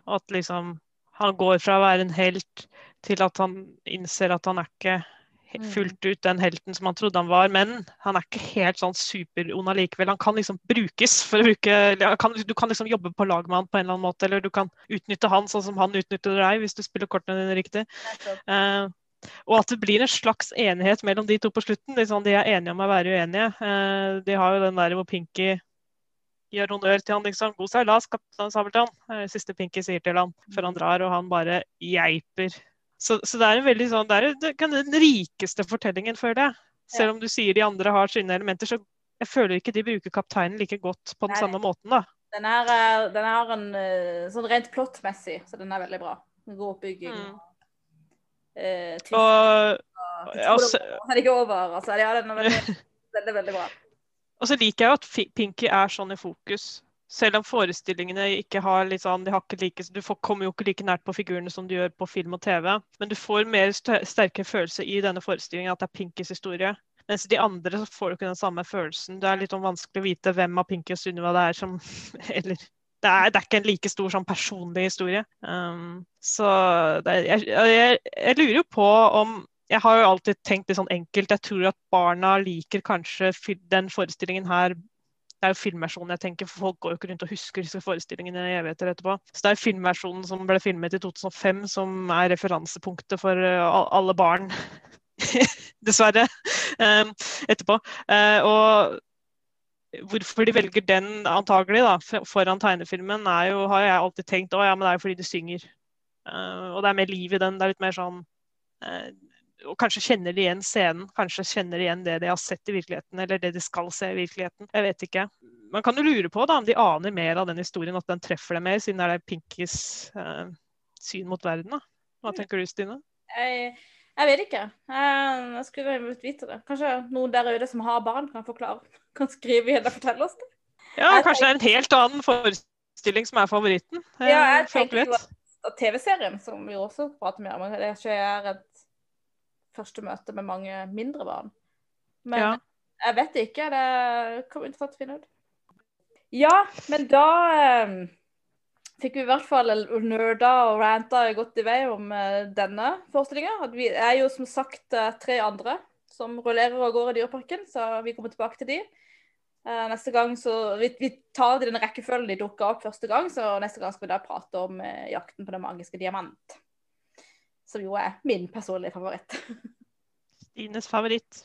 og At liksom han går fra å være en helt til at han innser at han er ikke Mm. fullt ut den helten som han trodde han var, men han er ikke helt sånn superond allikevel. Han kan liksom brukes for å bruke kan, Du kan liksom jobbe på lag med han på en eller annen måte, eller du kan utnytte han sånn som han utnytter deg, hvis du spiller kortene dine riktig. nettopp. Eh, og at det blir en slags enighet mellom de to på slutten. Liksom, de er enige om å være uenige. Eh, de har jo den der hvor Pinky gjør honnør til han. Liksom. 'God seilas, kaptein Sabeltann', er siste Pinky sier til han før han drar, og han bare geiper. Så, så det er en veldig sånn, det er den rikeste fortellingen, føler jeg. Selv om du sier de andre har sine elementer, så jeg føler ikke de bruker kapteinen like godt på den Nei. samme måten. da. Den er- den har en eh, sånn rent plottmessig, så den er veldig bra. God oppbygging. Mm. Eh, Og, og, altså, så- så er det ikke over. Altså, ja, den (laughs) er veldig, veldig, veldig bra. Og så liker jeg jo at Pinky er sånn i fokus. Selv om forestillingene ikke har litt sånn, de har ikke like, Du får, kommer jo ikke like nært på figurene som du gjør på film og TV. Men du får mer st sterkere følelse i denne forestillingen at det er Pinkys historie. Mens de andre så får du ikke den samme følelsen. Det er litt sånn vanskelig å vite hvem av Pinky og Sunniva det er som (laughs) Eller det er, det er ikke en like stor sånn personlig historie. Um, så det, jeg, jeg, jeg lurer jo på om jeg har jo alltid tenkt litt sånn enkelt. Jeg tror at barna liker kanskje den forestillingen her Det er jo filmversjonen jeg tenker, for folk går jo ikke rundt og husker disse forestillingene i evigheter etterpå. Så det er filmversjonen som ble filmet i 2005 som er referansepunktet for eh, alle barn. (laughs) Dessverre. Um, etterpå. Uh, og hvorfor de velger den antagelig da, foran tegnefilmen, er jo, har jeg alltid tenkt å ja, men det er jo fordi de synger. Uh, og det er mer liv i den. Det er litt mer sånn uh, og kanskje kjenner de igjen scenen. Kanskje kjenner de igjen det de har sett i virkeligheten, eller det de skal se i virkeligheten. Jeg vet ikke. Man kan jo lure på da, om de aner mer av den historien, at den treffer dem mer, siden det er Pinkys uh, syn mot verden. da. Hva tenker du, Stine? Jeg, jeg vet ikke. Jeg, jeg skulle villet vite det. Kanskje noen der ute som har barn, kan forklare. Kan skrive igjen og fortelle oss det. Ja, Jeg kanskje det er en helt annen forestilling som er favoritten. Jeg Ja, jeg tenker jo vet. at TV-serien, som vi også prater mye om, det ikke er et første møte med mange mindre barn. Men Ja. jeg vet ikke. Det kommer til å finne ut. Ja, men da eh, fikk vi i hvert fall nerda og ranta godt i vei om eh, denne forestillinga. Vi er jo som sagt eh, tre andre som rullerer og går i Dyreparken, så vi kommer tilbake til de. Eh, neste gang så, vi, vi tar det i den rekkefølgen de dukka opp første gang, så neste gang skal vi da prate om uh, jakten på den magiske diamant. Som jo er min personlige favoritt. (laughs) Stines favoritt.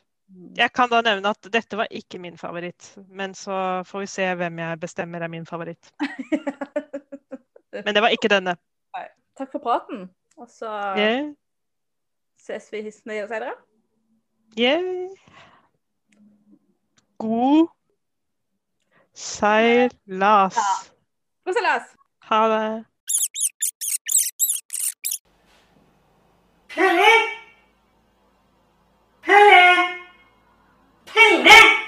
Jeg kan da nevne at dette var ikke min favoritt, men så får vi se hvem jeg bestemmer er min favoritt. (laughs) Men det var ikke denne. Takk for praten, og så Yeah. ses vi senere. Yeah. God Seilas. Ja. God seilas. Ha det. Pelle! Pelle! Pelle!